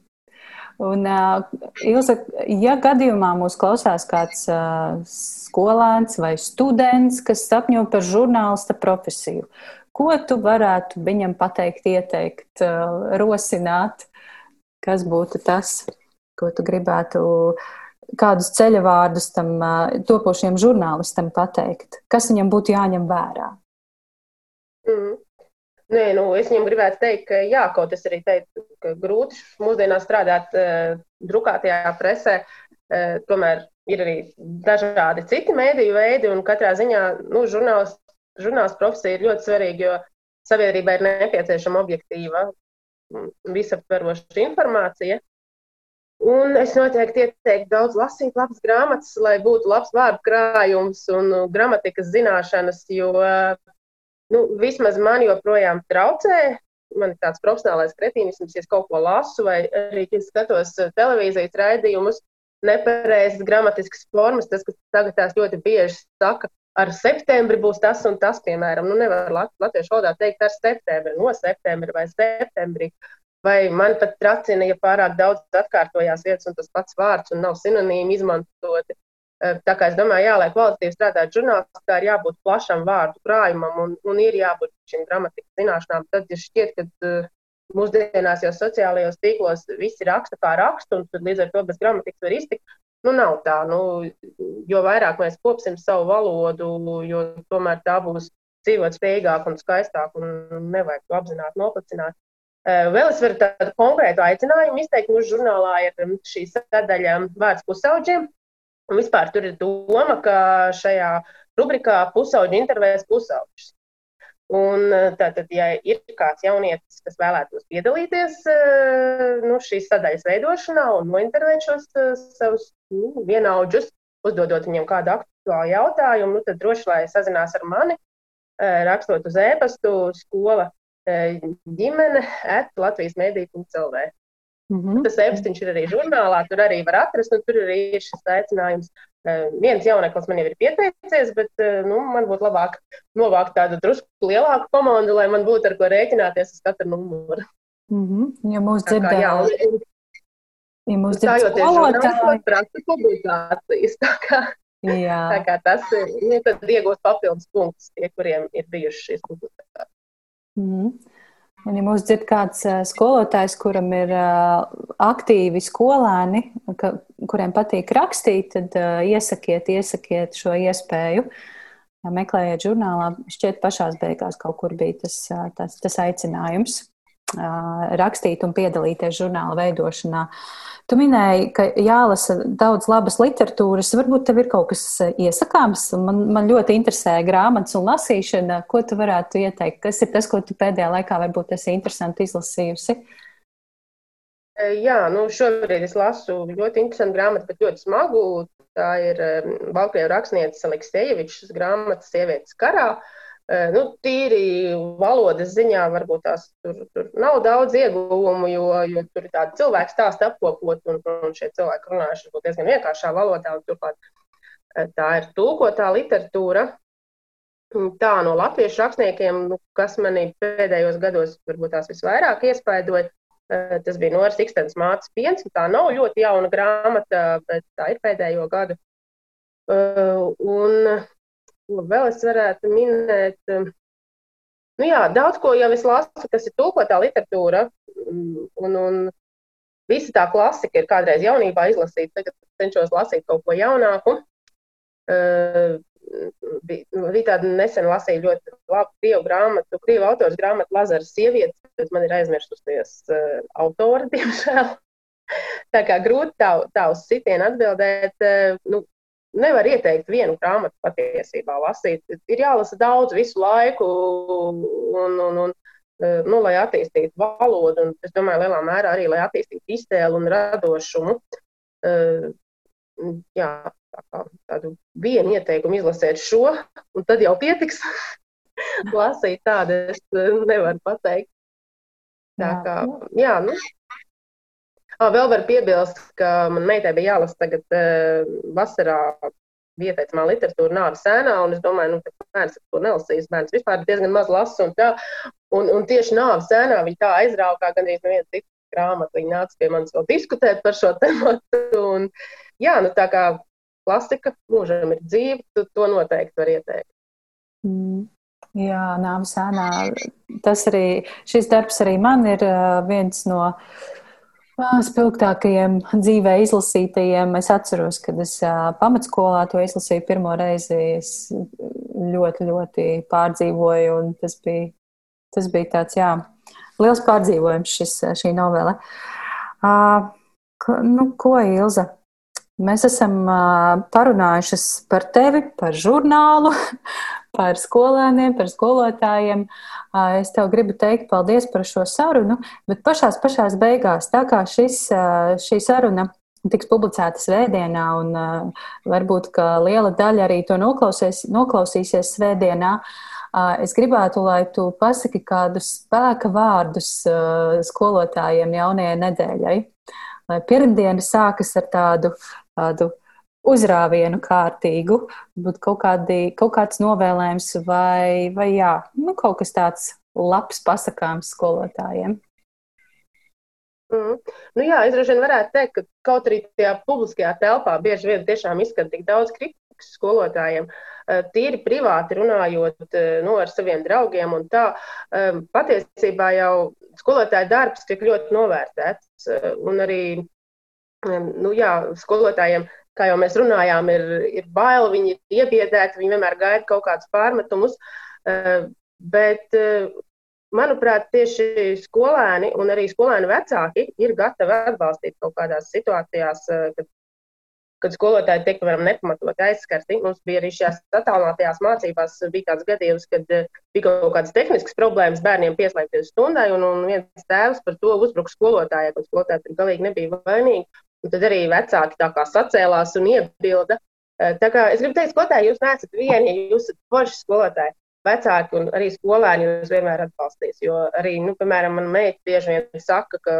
Un, uh, Ilza, ja gadījumā mūs klausās kāds uh, skolēns vai students, kas sapņo par žurnālista profesiju, ko tu varētu viņam pateikt, ieteikt, uh, rosināt? Kas būtu tas, ko tu gribētu, kādus ceļavārdus tam uh, topošiem žurnālistam pateikt? Kas viņam būtu jāņem vērā? Mm. Nē, nu, es viņam gribētu teikt, ka jā, kaut es arī teicu, ka grūti mūsdienās strādāt uh, drukātajā presē. Uh, tomēr ir arī dažādi citi mēdīju veidi, un katrā ziņā nu, žurnāls, žurnāls profesija ir ļoti svarīga, jo sabiedrībai ir nepieciešama objektīva, visaptveroša informācija. Un es noteikti ieteiktu daudz lasīt, labas grāmatas, lai būtu labs vārdu krājums un gramatikas zināšanas, jo nu, vismaz man joprojām traucē. Man ir tāds profesionālais kretīnisms, ja kaut ko lasu, vai arī, skatos eh, televīzijas raidījumus, nepareizas gramatiskas formas, tas, kas tagad tās ļoti bieži saka, ar septembri būs tas un tas, piemēram, nu nevar latviešu valodā teikt ar septembri, no septembra vai septembrī. Vai man pat tracina, ja pārāk daudz atkārtojās vietas un tas pats vārds un nav sinonīmi izmantoti. Eh, tā kā es domāju, jā, lai kvalitatīvi strādātu žurnālistā, ir jābūt plašam vārdu krājumam un, un ir jābūt šīm gramatikas zināšanām. Tad, ja šķiet, ka uh, mūsdienās jau sociālajos tīklos visi raksta kā rakstu, un tad līdz ar to bez gramatikas var iztikt, nu nav tā. Nu, jo vairāk mēs kopsim savu valodu, jo tomēr tā būs dzīvot spējīgāk un skaistāk, un nevajag to apzināti noplicināt. Uh, vēl es varu tādu konkrētu aicinājumu izteikt. Mūsu žurnālā ir šī sadaļa vārds pusauģiem, Un vispār tur ir doma, ka šajā rubrikā pusauģi intervēs pusauģus. Un tātad, ja ir kāds jaunietis, kas vēlētos piedalīties nu, šīs sadaļas veidošanā un nointervēt šos savus nu, vienaudžus, uzdodot viņiem kādu aktuālu jautājumu, nu, tad droši lai sazinās ar mani, rakstot uz e-pastu skola ģimene at Latvijas mediju.clv. Mm -hmm. Tas e-pastiņš ir arī žurnālā, tur arī var atrast, un tur arī ir šis aicinājums. Uh, viens jauneklis man jau ir pieteicies, bet uh, nu, man būtu labāk novākt tādu drusku lielāku komandu, lai man būtu ar ko rēķināties uz katru numuru. Mm -hmm. Ja mūsu dzirdējāt. Ja mums ir skolotāji, praksa publikācijas, tā kā, Jā. tā kā tas ir, nu, tad iegūst papildus punktus tie, kuriem ir bijušas šīs publikācijas. Mm. Un, ja mums dzird kāds skolotājs, kuram ir aktīvi skolēni, ka, kuriem patīk rakstīt, tad iesakiet, iesakiet šo iespēju. Meklējiet žurnālā, šķiet, pašās beigās kaut kur bija tas, tas, tas aicinājums rakstīt un piedalīties žurnāla veidošanā. Tu minēji, ka jālasa daudz labas literatūras. Varbūt tev ir kaut kas iesakāms. Man, man ļoti interesē grāmatas un lasīšana. Ko tu varētu ieteikt? Kas ir tas, ko tu pēdējā laikā varbūt esi interesanti izlasījusi? Jā, nu šobrīd es lasu ļoti interesantu grāmatu, bet ļoti smagu. Tā ir Baltkrievijas rakstniece Aleksējevičs grāmata Sievietes karā. Uh, Nu, tīri valodas ziņā varbūt tās tur, tur nav daudz ieguvumu, jo, jo tur ir tāda cilvēka stāsta apkopot, un, un šie cilvēki runājuši diezgan vienkāršā valodā, un turklāt tā ir tūkotā literatūra. Tā no latviešu rakstniekiem, nu, kas manī pēdējos gados varbūt tās visvairāk iespaidoja, tas bija Noras Ikstens mātes piens. Tā nav ļoti jauna grāmata, bet tā ir pēdējo gadu. Un Ko vēl es varētu minēt? Um, nu jā, daudz ko jau es lasu, kas ir tūkotā literatūra. Mm, un, un visa tā klasika ir kādreiz jaunībā izlasīta, tagad cenšos lasīt kaut ko jaunāku. Uh, bija, tāda nesen lasīja ļoti labu krievu grāmatu, krievu autors grāmatu Lazars sievietes, bet man ir aizmirsusies uh, autori, diemžēl. Tā kā grūti tā, tā uz sitienu atbildēt. Uh, nu, nevar ieteikt vienu grāmatu patiesībā lasīt. Ir jālasa daudz visu laiku, un, un, un, nu, lai attīstītu valodu, un es domāju, lielā mērā arī, lai attīstītu iztēli un radošumu. Jā, tā kā tādu vienu ieteikumu izlasēt šo, un tad jau pietiks. Lasīt tādu es nevaru pateikt. Tā kā, jā, nu, vēl var piebilst, ka man meitai bija jālasa tagad uh, vasarā ieteicamā literatūra nāves sēnā, un es domāju, nu, ka bērns to nelasīs. Bērns vispār diezgan maz lasa, un, tā, un, un tieši nāves sēnā viņa tā aizraukā, gan arī neviena cita grāmata. Viņa nāca pie manis vēl diskutēt par šo tematu. Un, jā, nu tā kā klasika mūžam ir dzīva, tu to noteikti var ieteikt. Mm. Jā, nāves sēnā. Tas arī, šis darbs arī man ir viens no uh, Spilgtākajiem dzīvē izlasītajiem es atceros, kad es pamatskolā to izlasīju pirmo reizi. Es ļoti, ļoti pārdzīvoju, un tas bija, tas bija tāds, jā, liels pārdzīvojums šis, šī novele. Uh, nu, ko, Ilza? Mēs esam parunājušas par tevi, par žurnālu, par skolēniem, par skolotājiem. Es tev gribu teikt paldies par šo sarunu, bet pašās, pašās beigās, tā kā šis, šī saruna tiks publicēta svētdienā, un varbūt, liela daļa arī to noklausīs, noklausīsies svētdienā, es gribētu, lai tu pasaki kādus spēka vārdus skolotājiem jaunajai nedēļai. Lai pirmdiena sākas ar tādu tādu uzrāvienu kārtīgu, būtu kaut, kādi, kaut kāds novēlējums vai, vai jā, nu, kaut kas tāds labs pasakāms skolotājiem. Mm. Nu jā, es droši vien varētu teikt, ka kaut arī tajā publiskajā telpā bieži vien tiešām izskan tik daudz kritikas skolotājiem. Eh, tīri privāti runājot eh, nu, ar saviem draugiem, un tā eh, patiesībā jau skolotāja darbs tiek ļoti novērtēts. Un arī nu, jā, skolotājiem, kā jau mēs runājām, ir, ir bail, viņi ir iebiedēti, viņi vienmēr gaida kaut kādus pārmetumus. Eh, bet, eh, manuprāt, tieši skolēni un arī skolēnu vecāki ir gatavi atbalstīt kaut kādās situācijās, eh, kad, kad skolotāji tiek, piemēram, nepamatot aizskarti. Mums bija arī šajās attālinātajās mācībās bija tāds gadījums, kad bija kaut kādas tehniskas problēmas bērniem pieslēgties stundai, un, un viens tēvs par to uzbruka skolotājai, ka skolotāji galīgi nebija vainīgi. Un tad arī vecāki tā kā sacēlās un iebilda. Tā kā es gribu teikt, skolotāji, jūs neesat vieni, jūs esat forši skolotāji. Vecāki un arī skolēni jūs vienmēr atbalstīs. Jo arī, nu, piemēram, man meita bieži vien saka, ka,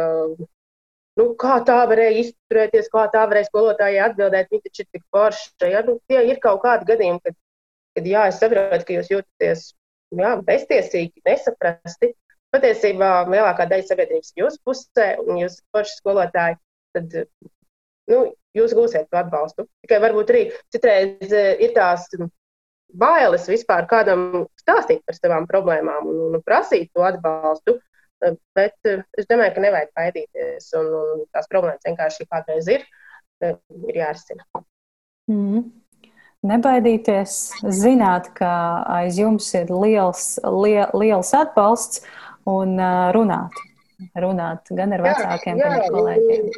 nu, kā tā varēja izturēties, kā tā varēja skolotājai atbildēt, viņi taču ir tik forši. Ja, nu, tie ir kaut kādi gadījumi, kad, kad jā, es saprotu, ka jūs jūtaties jā, beztiesīgi, nesaprasti. Patiesībā lielākā daļa sabiedrības ir jūsu pusē, un jūs esat forši skolotāji. Tad nu, jūs gūsiet to atbalstu. Tikai varbūt arī citreiz ir tās bailes vispār kādam stāstīt par savām problēmām un, un prasīt to atbalstu. Bet es domāju, ka nevajag baidīties, un, un tās problēmas vienkārši kādreiz ir, ir jārisina. Mm. Nebaidīties, zināt, ka aiz jums ir liels, liel, liels atbalsts un runāt. Runāt gan ar vecākiem, jā, gan ar kolēģiem.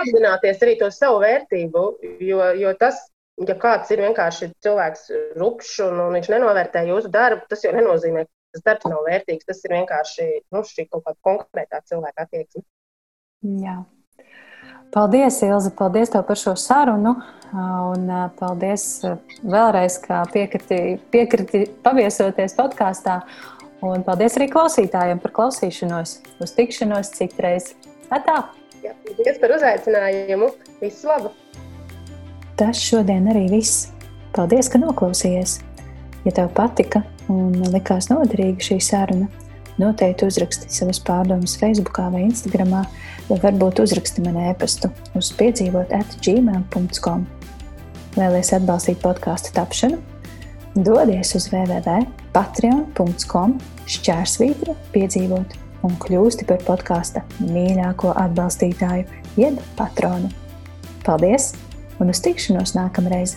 Apzināties arī to savu vērtību, jo, jo tas, ja kāds ir vienkārši cilvēks rupšs un, un viņš nenovērtē jūsu darbu, tas jau nenozīmē, ka tas darbs nav vērtīgs. Tas ir vienkārši nu, šī kaut kāda konkrētā cilvēka attieksme. Jā. Paldies, Ilze, paldies tev par šo sarunu. Un paldies vēlreiz, ka piekriti, piekriti paviesoties podkāstā. Un paldies arī klausītājiem par klausīšanos. Uz tikšanos citreiz. Atā! Jā, paldies par uzaicinājumu. Visu labu! Tas šodien arī viss. Paldies, ka noklausījies! Ja tev patika un likās noderīga šī saruna, noteikti uzraksti savas pārdomas Facebook vai Instagram, vai varbūt uzraksti man e-pastu uz piedzīvot atgmail.com. Vēlēs atbalstīt podkāstu tapšanu? Dodies uz www.patreon.com šķērsvītra piedzīvot un kļūsti par podkāsta mīļāko atbalstītāju, jeb patronu. Paldies! un uz tikšanos nākamreiz!